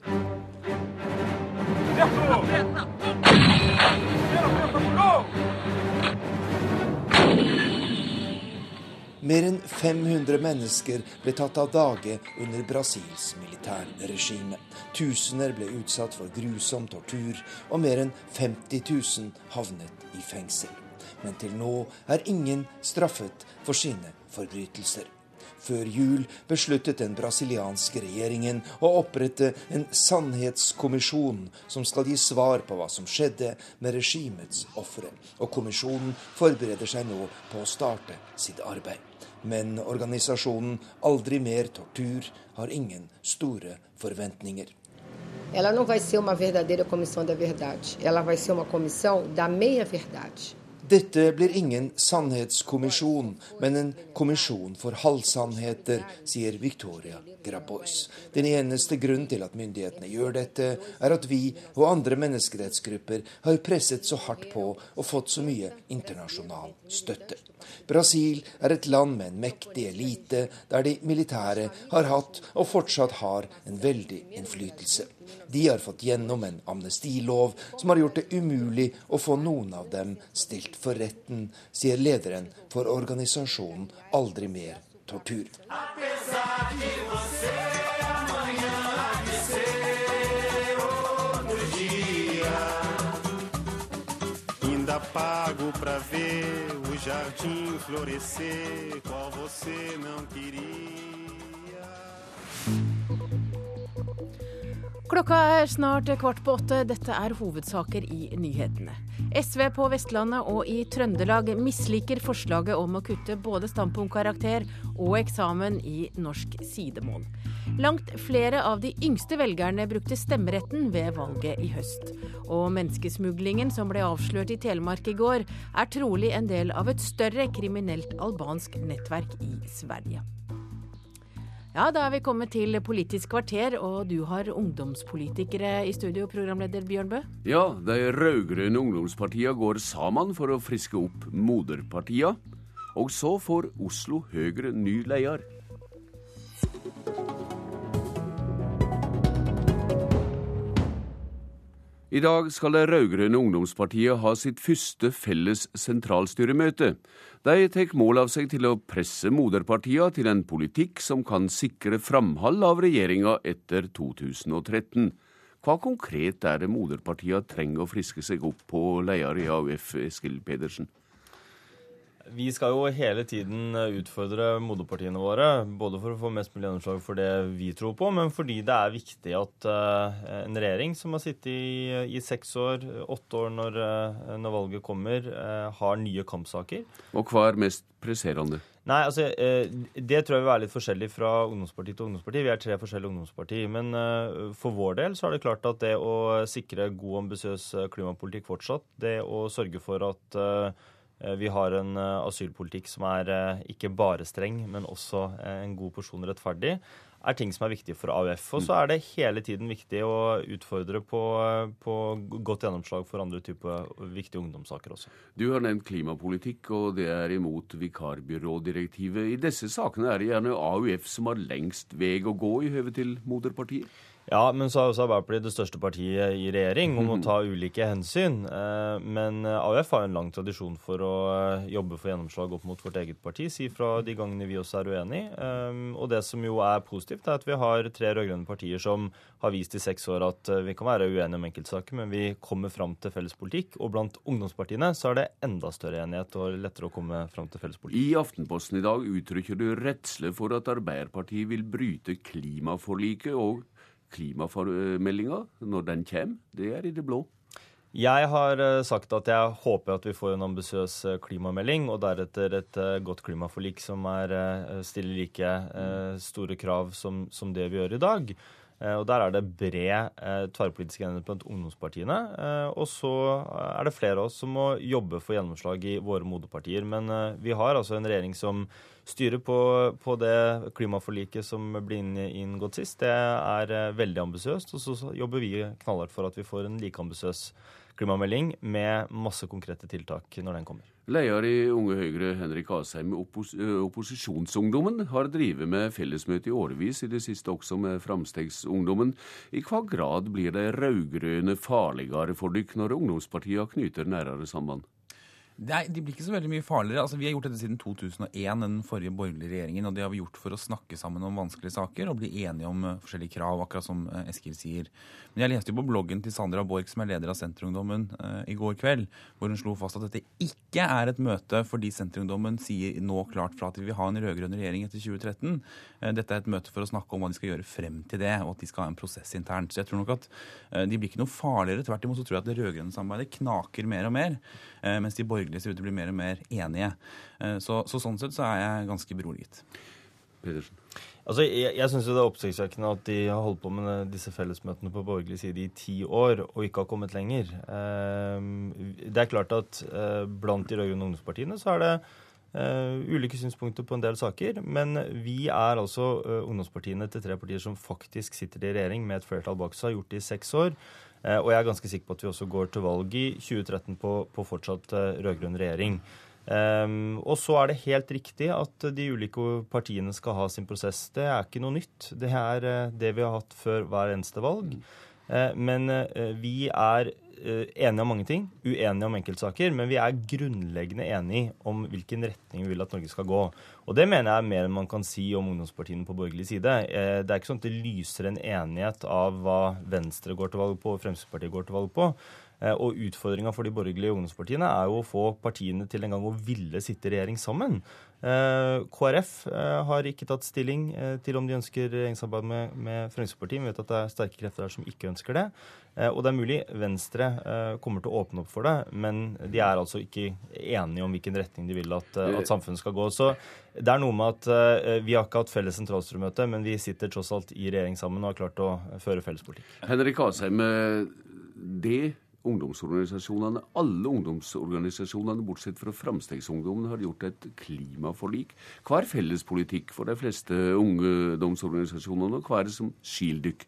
Mer enn 500 mennesker ble tatt av dage under Brasils militærregime. Tusener ble utsatt for grusom tortur, og mer enn 50 000 havnet i fengsel. Men til nå er ingen straffet for sine forbrytelser. Før jul besluttet den brasilianske regjeringen å opprette en sannhetskommisjon som skal gi svar på hva som skjedde med regimets ofre. Og kommisjonen forbereder seg nå på å starte sitt arbeid. Men organisasjonen Aldri mer tortur har ingen store forventninger. Ela não vai ser uma verdadeira comissão da verdade. Ela vai ser uma comissão da meia-verdade. Dette blir ingen sannhetskommisjon, men en kommisjon for halvsannheter, sier Victoria Grabois. Den eneste grunnen til at myndighetene gjør dette, er at vi og andre menneskerettsgrupper har presset så hardt på og fått så mye internasjonal støtte. Brasil er et land med en mektig elite, der de militære har hatt og fortsatt har en veldig innflytelse. De har fått gjennom en amnestilov som har gjort det umulig å få noen av dem stilt for retten, sier lederen for organisasjonen Aldri mer tortur. Pago pra ver o jardim florescer, qual você não queria. Klokka er snart kvart på åtte. Dette er hovedsaker i nyhetene. SV på Vestlandet og i Trøndelag misliker forslaget om å kutte både standpunktkarakter og eksamen i norsk sidemål. Langt flere av de yngste velgerne brukte stemmeretten ved valget i høst. Og menneskesmuglingen som ble avslørt i Telemark i går, er trolig en del av et større kriminelt albansk nettverk i Sverige. Ja, da er vi kommet til Politisk kvarter, og du har ungdomspolitikere i studio, programleder Bjørn Bø. Ja, de rød-grønne ungdomspartiene går sammen for å friske opp moderpartiene. Og så får Oslo Høyre ny leder. I dag skal de rød-grønne ungdomspartiene ha sitt første felles sentralstyremøte. De tar mål av seg til å presse moderpartiene til en politikk som kan sikre framhold av regjeringa etter 2013. Hva konkret er det moderpartiene trenger å friske seg opp på, leder i AUF, Eskil Pedersen? Vi skal jo hele tiden utfordre moderpartiene våre, både for å få mest mulig gjennomslag for det vi tror på, men fordi det er viktig at uh, en regjering som har sittet i, i seks år, åtte år når, når valget kommer, har nye kampsaker. Og hva er mest presserende? Nei, altså, Det tror jeg vil være litt forskjellig fra ungdomsparti til ungdomsparti. Vi er tre forskjellige ungdomsparti. Men for vår del så er det klart at det å sikre god, ambisiøs klimapolitikk fortsatt, det å sørge for at Eh, vi har en eh, asylpolitikk som er eh, ikke bare streng, men også en god porsjon rettferdig, er ting som er viktige for AUF. Og så er det hele tiden viktig å utfordre på, på godt gjennomslag for andre typer viktige ungdomssaker også. Du har nevnt klimapolitikk, og det er imot vikarbyrådirektivet. I disse sakene er det gjerne AUF som har lengst vei å gå i høve til moderpartiet? Ja, men så er også Arbeiderpartiet det største partiet i regjering om å ta ulike hensyn. Eh, men AUF har en lang tradisjon for å eh, jobbe for gjennomslag opp mot vårt eget parti, si fra de gangene vi også er uenige. Eh, og det som jo er positivt, er at vi har tre rød-grønne partier som har vist i seks år at vi kan være uenige om enkeltsaker, men vi kommer fram til felles politikk. Og blant ungdomspartiene så er det enda større enighet og lettere å komme fram til felles politikk. I Aftenposten i dag uttrykker du redsle for at Arbeiderpartiet vil bryte klimaforliket og klimameldinga, når den kommer, det er i det blå. Jeg har eh, sagt at jeg håper at vi får en ambisiøs eh, klimamelding, og deretter et eh, godt klimaforlik som er, stiller like store krav som, som det vi gjør i dag. Og Der er det bred tverrpolitisk enighet blant ungdomspartiene. Og så er det flere av oss som må jobbe for gjennomslag i våre moderpartier. Men vi har altså en regjering som styrer på, på det klimaforliket som ble inngått sist. Det er veldig ambisiøst. Og så jobber vi knallhardt for at vi får en like ambisiøs klimamelding med masse konkrete tiltak når den kommer. Leder i Unge Høyre, Henrik Asheim. Oppos opposisjonsungdommen har drevet med fellesmøte i årevis, i det siste også med Framstegsungdommen. I hva grad blir de rød-grønne farligere for dere når ungdomspartiene knyter nærere samband? Nei, De blir ikke så veldig mye farligere. Altså, Vi har gjort dette siden 2001, den forrige borgerlige regjeringen. og Det har vi gjort for å snakke sammen om vanskelige saker og bli enige om uh, forskjellige krav, akkurat som uh, Eskil sier. Jeg leste jo på bloggen til Sandra Borch, som er leder av Senterungdommen, uh, i går kveld, hvor hun slo fast at dette ikke er et møte fordi Senterungdommen sier nå klart fra at de vil ha en rød-grønn regjering etter 2013. Dette er et møte for å snakke om hva de skal gjøre frem til det, og at de skal ha en prosess internt. Så jeg tror nok at de blir ikke noe farligere. Tvert imot så tror jeg at det rød-grønne samarbeidet knaker mer og mer, mens de borgerlige ser ut til å bli mer og mer enige. Eh, så, så sånn sett så er jeg ganske beroliget. Pedersen? Altså, Jeg, jeg syns det er oppsiktsvekkende at de har holdt på med disse fellesmøtene på borgerlig side i ti år og ikke har kommet lenger. Eh, det er klart at eh, blant de rød-grønne ungdomspartiene så er det Uh, ulike synspunkter på en del saker, men vi er altså uh, ungdomspartiene til tre partier som faktisk sitter i regjering med et flertall bak seg, har gjort det i seks år. Uh, og jeg er ganske sikker på at vi også går til valg i 2013 på, på fortsatt rød-grønn regjering. Um, og så er det helt riktig at de ulike partiene skal ha sin prosess. Det er ikke noe nytt. Det er uh, det vi har hatt før hver eneste valg. Uh, men uh, vi er enige om mange ting, uenige om enkeltsaker. Men vi er grunnleggende enige om hvilken retning vi vil at Norge skal gå. Og det mener jeg er mer enn man kan si om ungdomspartiene på borgerlig side. Det er ikke sånn at det lyser en enighet av hva Venstre går til valg på og Fremskrittspartiet går til valg på. Eh, og utfordringa for de borgerlige ungdomspartiene er jo å få partiene til en gang å ville sitte i regjering sammen. Eh, KrF eh, har ikke tatt stilling til om de ønsker regjeringssamarbeid med, med Fremskrittspartiet. Vi vet at det er sterke krefter der som ikke ønsker det. Og det er mulig Venstre kommer til å åpne opp for det, men de er altså ikke enige om hvilken retning de vil at, at samfunnet skal gå. Så det er noe med at vi har ikke hatt felles sentralstyremøte, men vi sitter tross alt i regjering sammen og har klart å føre felles politikk. Henrik Asheim, det ungdomsorganisasjonene, alle ungdomsorganisasjonene bortsett fra Framstegsungdommen, har gjort et klimaforlik. Hva er felles politikk for de fleste ungdomsorganisasjonene, og hva er det som skiller dere?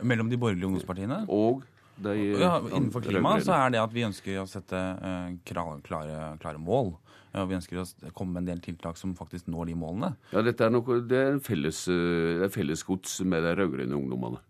Mellom de borgerlige ungdomspartiene? Og de ja, Innenfor klima så er det at vi ønsker å sette uh, klare, klare, mål. Ja, vi ønsker å komme med en del tiltak som faktisk når de målene. Ja, dette er noe, Det er felles, uh, felles med de rød-grønne ungdommene.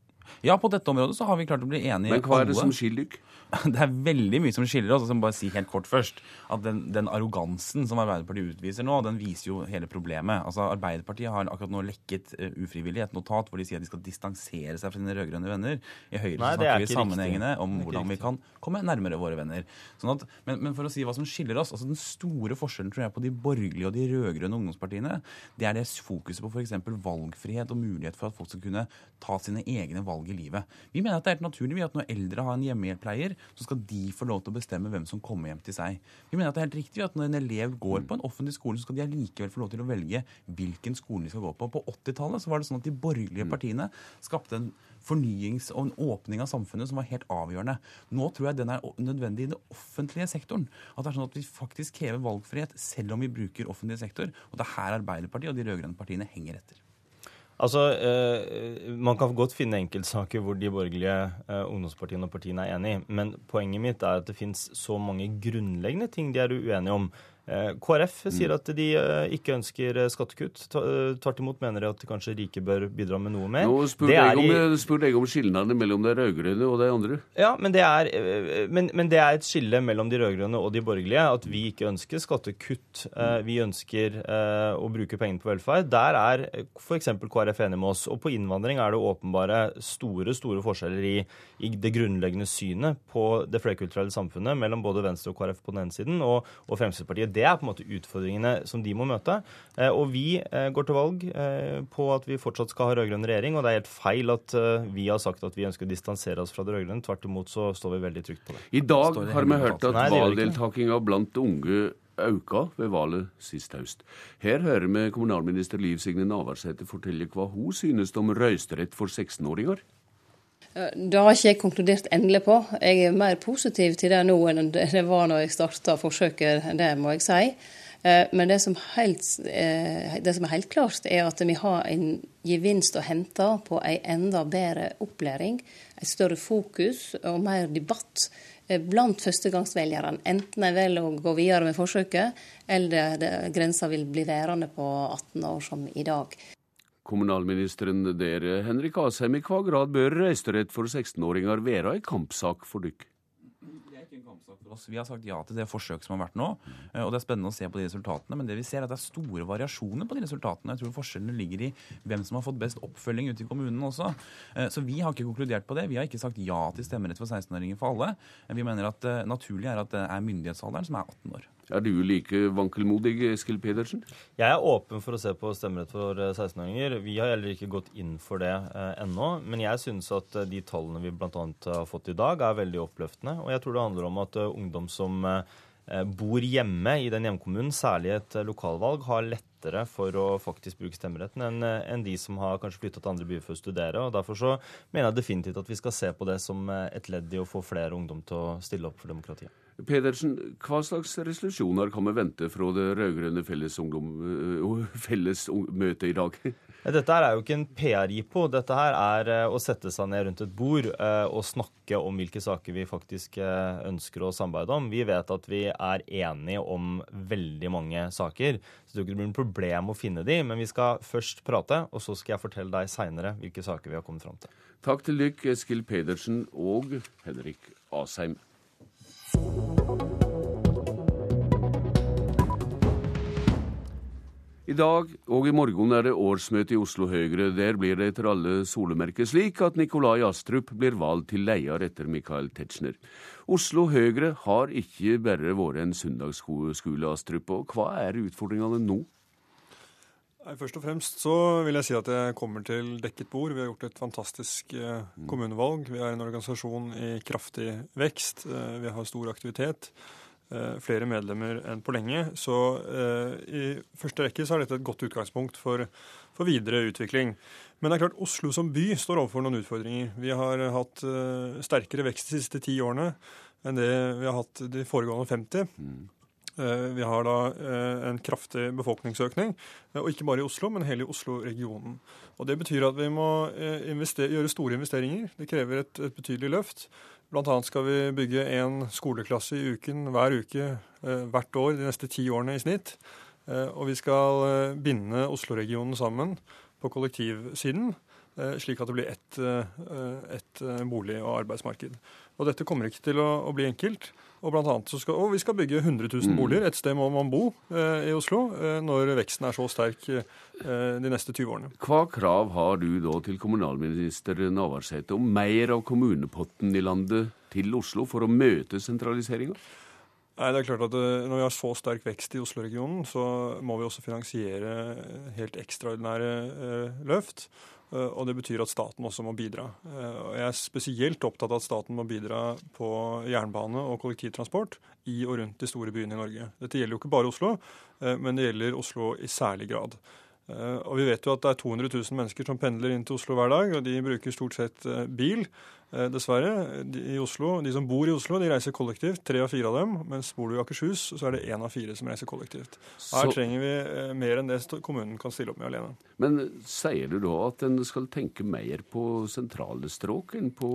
Ja, på dette området så har vi klart å bli enige. Men hva er det som skiller dere? Det er veldig mye som skiller oss. Og Jeg må bare si helt kort først at den, den, arrogansen som Arbeiderpartiet utviser nå, den viser jo hele problemet. Altså, Arbeiderpartiet har akkurat nå lekket uh, ufrivillig et notat hvor de sier at de skal distansere seg fra sine rød-grønne venner. I Høyre Nei, snakker vi sammenhengende om hvordan riktig. vi kan komme nærmere våre venner. Sånn at, men, men, for å si hva som skiller oss, altså den store forskjellen tror jeg på de borgerlige og de rød-grønne ungdomspartiene, det er det fokuset på f.eks. valgfrihet og mulighet for at folk skal kunne ta sine egne valg i livet livet. Vi mener at det er helt naturlig at når eldre har en hjemmehjelppleier, så skal de få lov til å bestemme hvem som kommer hjem til seg. Vi mener at det er helt riktig at når en elev går på en offentlig skole, så skal de allikevel få lov til å velge hvilken skole de skal gå på. På 80-tallet var det sånn at de borgerlige mm. partiene skapte en fornyings- og en åpning av samfunnet som var helt avgjørende. Nå tror jeg den er nødvendig i den offentlige sektoren. At det er sånn at vi faktisk krever valgfrihet selv om vi bruker offentlig sektor. Og det er her Arbeiderpartiet og de rød-grønne partiene henger etter. Altså, eh, Man kan godt finne enkeltsaker hvor de borgerlige eh, ungdomspartiene og partiene er enige, men poenget mitt er at det finnes så mange grunnleggende ting de er uenige om. Eh, KrF sier mm. at de eh, ikke ønsker eh, skattekutt. Tvert imot mener de at kanskje rike bør bidra med noe mer. Nå spurte jeg, om, spurte jeg om skillnadene mellom de rød-grønne og de andre. Ja, men det, er, men, men det, er, et skille mellom de rød-grønne og de borgerlige. At vi ikke ønsker skattekutt. Vi ønsker å bruke pengene på velferd. Der er f.eks. KrF enig med oss. Og på innvandring er det åpenbare store, store forskjeller i, i det grunnleggende synet på det flerkulturelle samfunnet mellom både Venstre og KrF på den ene siden og, og Fremskrittspartiet. Det er på en måte utfordringene som de må møte. Eh, og vi eh, går til valg eh, på at vi fortsatt skal ha rød-grønn regjering, og det er helt feil at vi har sagt at vi ønsker å distansere oss fra det rød-grønne. Tvert imot så står vi veldig trygt på det. I dag har vi hørt at valgdeltakinga blant unge auka ved valget sist høst. Her hører vi kommunalminister Liv Signe Navarsete fortelle hva hun synes om røysterett for 16-åringer. Det har ikke jeg konkludert endelig på. Jeg er mer positiv til det nå enn det var når jeg starta forsøket, det må jeg si. Eh, men det som, helt, eh, det som, er helt klart, er at vi har en gevinst å hente på ei enda bedre opplæring. Et større fokus og mer debatt eh, blant førstegangsvelgerne. Enten de velger å gå videre med forsøket, eller grensa vil bli værende på 18 år som i dag kommunalministeren der, Henrik Asheim, i hva grad bør reisterett for 16-åringer være ei kampsak for dykk? Vi har sagt ja til det forsøket som har vært nå. Eh, og Det er spennende å se på de resultatene. Men det vi ser er at det er store variasjoner på de resultatene. Jeg tror forskjellene ligger i hvem som har fått best oppfølging ute i kommunen også. Eh, så vi har ikke konkludert på det. Vi har ikke sagt ja til stemmerett for 16-åringer for alle. Vi mener at eh, naturlig er at det er myndighetsalderen som er 18 år. Er du like vankelmodig, Eskil Pedersen? Jeg er åpen for å se på stemmerett for 16-åringer. Vi har heller ikke gått inn for det eh, ennå. Men jeg synes at eh, de tallene vi bl.a. har fått i dag, er veldig oppløftende. Og jeg tror det handler om at uh, ungdom som uh, eh, bor hjemme i den hjemkommunen, særlig et eh, lokalvalg, har lettere for å faktisk bruke stemmeretten enn en de som har kanskje flytta til andre byer for å studere. og Derfor så mener jeg definitivt at vi skal se på det som et ledd i å få flere ungdom til å stille opp for demokratiet. Pedersen, hva slags resolusjoner kan vi vente fra det rød-grønne fellesmøtet i dag? Dette her er jo ikke en PR-jippo. Dette her er eh, å sette seg ned rundt et bord eh, og snakke om hvilke saker vi faktisk eh, ønsker å samarbeide om. Vi vet at vi er enige om veldig mange saker. Så det blir noe problem å finne de, men vi skal først prate, og så skal jeg fortelle deg seinere hvilke saker vi har kommet fram til. Takk til dere, Eskil Pedersen og Henrik Asheim. I dag og i morgen er det årsmøte i Oslo Høyre. Der blir det etter alle solemerker slik at Nikolai Astrup blir valgt til leder etter Michael Tetzschner. Oslo Høyre har ikke bare vært en søndagsskole, Astrup. Og hva er utfordringene nå? Først og fremst så vil jeg si at jeg kommer til dekket bord. Vi har gjort et fantastisk eh, mm. kommunevalg. Vi er en organisasjon i kraftig vekst. Eh, vi har stor aktivitet. Eh, flere medlemmer enn på lenge. Så i første rekke så er dette et godt utgangspunkt for, for, videre utvikling. Men det er klart Oslo som by står overfor noen utfordringer. Vi har hatt sterkere vekst de siste ti årene enn det vi har hatt de foregående 50. Mm. Vi har da en kraftig befolkningsøkning, og ikke bare i Oslo, men hele Oslo-regionen. Og Det betyr at vi må gjøre store investeringer. Det krever et, et betydelig løft. Bl.a. skal vi bygge én skoleklasse i uken hver uke eh, hvert år de neste ti årene i snitt. Eh, og vi skal eh, binde Oslo-regionen sammen på kollektivsiden, slik at det blir ett et bolig- og arbeidsmarked. Og Dette kommer ikke til å, å bli enkelt. Og, blant annet skal, og vi skal bygge 100 000 mm. boliger. Et sted må man bo eh, i Oslo eh, når veksten er så sterk eh, de neste 20 årene. Hva krav har du da til kommunalminister Navarsete om mer av kommunepotten i landet til Oslo for å møte sentraliseringa? Nei, det er klart at eh, Når vi har så sterk vekst i Oslo-regionen, så må vi også finansiere helt ekstraordinære eh, løft. Eh, og det betyr at staten også må bidra. Eh, Jeg er spesielt opptatt av at staten må bidra på jernbane og kollektivtransport i og rundt de store byene i Norge. Dette gjelder jo ikke bare Oslo, eh, men det gjelder Oslo i særlig grad. Og vi vet jo at det er 200 000 mennesker som pendler inn til Oslo hver dag, og de bruker stort sett bil. Eh, dessverre. De, i Oslo, de som bor i Oslo, de reiser kollektivt. Tre av fire av dem. Mens bor du i Akershus, så er det én av fire som reiser kollektivt. Her så... trenger vi eh, mer enn det kommunen kan stille opp med alene. Men sier du da at en skal tenke mer på sentrale strøk enn på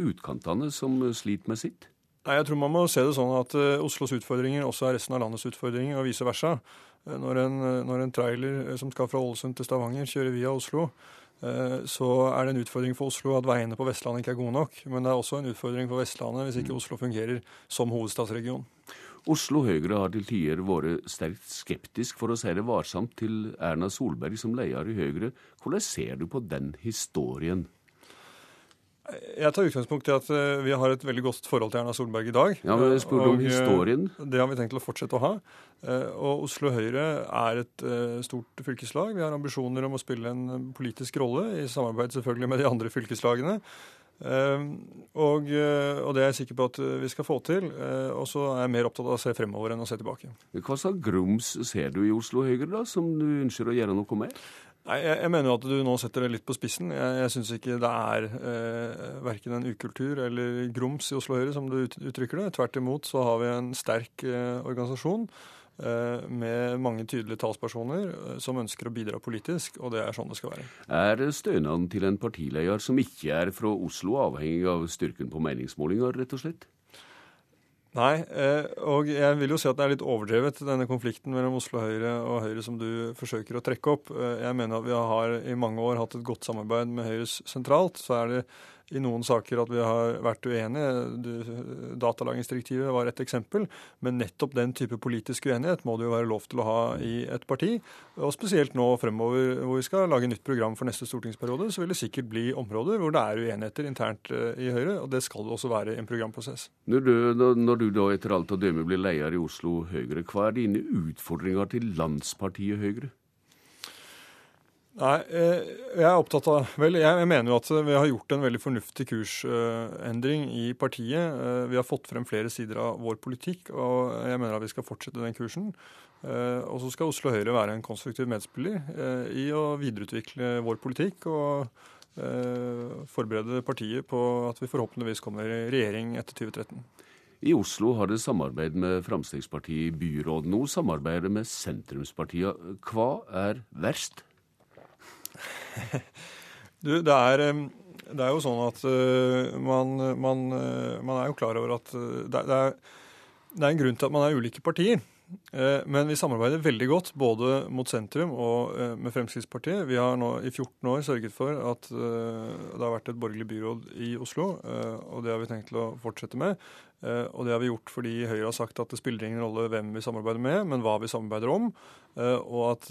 utkantene, som sliter med sitt? Nei, jeg tror man må se det sånn at Oslos utfordringer også er resten av landets utfordringer, og vice versa. Uh, når, en, når en trailer som skal fra Ålesund til Stavanger, kjører via Oslo, Eh, så er det en utfordring for Oslo at veiene på Vestlandet ikke er gode nok. Men det er også en utfordring for Vestlandet hvis ikke mm. Oslo fungerer som hovedstadsregion. Oslo Høyre har til tider vært sterkt skeptisk, for å si det varsomt, til Erna Solberg som leder i Høyre. Hvordan ser du på den historien? Jeg tar utgangspunkt i at eh, vi har et veldig godt forhold til Erna Solberg i dag. Ja, men jeg spurte om eh, historien. Det har vi tenkt til å fortsette å ha. Eh, og Oslo Høyre er et stort fylkeslag. Vi har ambisjoner om å spille en politisk rolle, i samarbeid selvfølgelig med de andre fylkeslagene. Og, og, det er jeg sikker på at vi skal få til. Og så er jeg mer opptatt av å se fremover enn å se tilbake. Hva slags grums ser du i Oslo Høyre, da, som du ønsker å gjøre noe med? Nei, jeg, jeg, mener at du nå setter det litt på spissen. Jeg, jeg syns ikke det er eh, verken en ukultur eller grums i Oslo Høyre, som du uttrykker det. Tvert imot så har vi en sterk eh, organisasjon eh, med mange tydelige talspersoner eh, som ønsker å bidra politisk, og det er sånn det skal være. Er stønaden til en partileder som ikke er fra Oslo, avhengig av styrken på meningsmålinger, rett og slett? Nei, eh, og jeg vil jo si at det er litt overdrevet, denne konflikten mellom Oslo Høyre og Høyre som du forsøker å trekke opp. Eh, jeg mener at vi har i mange år hatt et godt samarbeid med Høyres sentralt. Så er det i noen saker at vi har vært uenige. Datalagringsdirektivet var et eksempel. Men nettopp den type politisk uenighet må det jo være lov til å ha i et parti. Og spesielt nå fremover hvor vi skal lage nytt program for neste stortingsperiode, så vil det sikkert bli områder hvor det er uenigheter internt eh, i Høyre. Og det skal det også være i en programprosess. Når du, når du da etter alt å dømme blir leder i Oslo Høyre, hva er dine utfordringer til landspartiet Høyre? Nei, eh, jeg er opptatt av Vel, jeg mener jo at vi har gjort en veldig fornuftig kursendring i partiet. Eh, vi har fått frem flere sider av vår politikk, og jeg mener at vi skal fortsette den kursen. Eh, og så skal Oslo Høyre være en konstruktiv medspiller i å videreutvikle vår politikk og forberede partiet på at vi forhåpentligvis kommer i regjering etter 2013. I Oslo har det samarbeid med Fremskrittspartiet i byrådet. Nå samarbeider med sentrumspartiene. Hva er verst? du, det er, det er, jo sånn at uh, man, man, uh, man, er jo klar over at det, det, er, det, er, en grunn til at man er ulike partier. Men vi samarbeider veldig godt både mot sentrum og med Fremskrittspartiet. Vi har nå i 14 år sørget for at det har vært et borgerlig byråd i Oslo, og det har vi tenkt til å fortsette med. Og det har vi gjort fordi Høyre har sagt at det spiller ingen rolle hvem vi samarbeider med, men hva vi samarbeider om, og at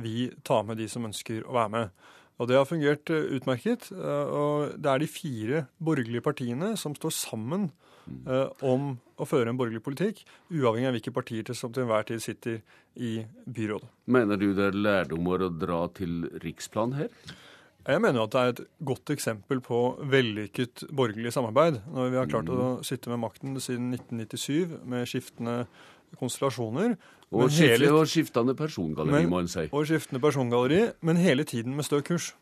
vi tar med de som ønsker å være med. Og det har fungert eh, utmerket. Eh, og det er de fire borgerlige partiene som står sammen eh, om å føre en borgerlig politikk, uavhengig av hvilke partier som til enhver tid sitter i byrådet. Mener du det er lærdommer å dra til riksplan her? Jeg mener at det er et godt eksempel på vellykket borgerlig samarbeid. Når vi har klart å mm. sitte med makten siden 1997 med skiftende konstellasjoner. Og, hele, og skiftende persongalleri, må en si. Og skiftende persongalleri, men hele tiden med stø kurs.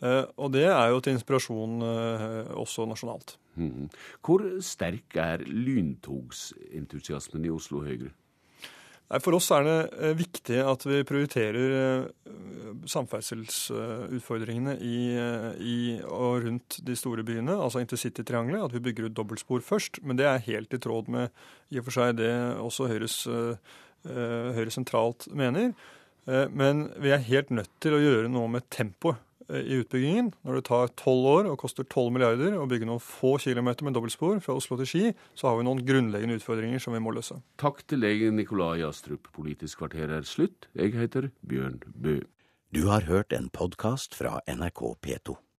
Uh, og det er jo til inspirasjon uh, også nasjonalt. Mm. Hvor sterk er lyntogsentusiasmen i Oslo Høyre? For oss er det uh, viktig at vi prioriterer samferdselsutfordringene i, i, og rundt de store byene, altså intercitytriangelet. At vi bygger ut dobbeltspor først. Men det er helt i tråd med i og for seg det også Høyres, Høyre sentralt mener. Men vi er helt nødt til å gjøre noe med tempoet i utbyggingen. Når det tar tolv år og koster 12 milliarder å bygge noen få kilometer med dobbeltspor fra Oslo til Ski, så har vi noen grunnleggende utfordringer som vi må løse. Takk til lege Nikolai Astrup. Politisk kvarter er slutt. Jeg heter Bjørn Bø. Du har hørt en podkast fra NRK P2.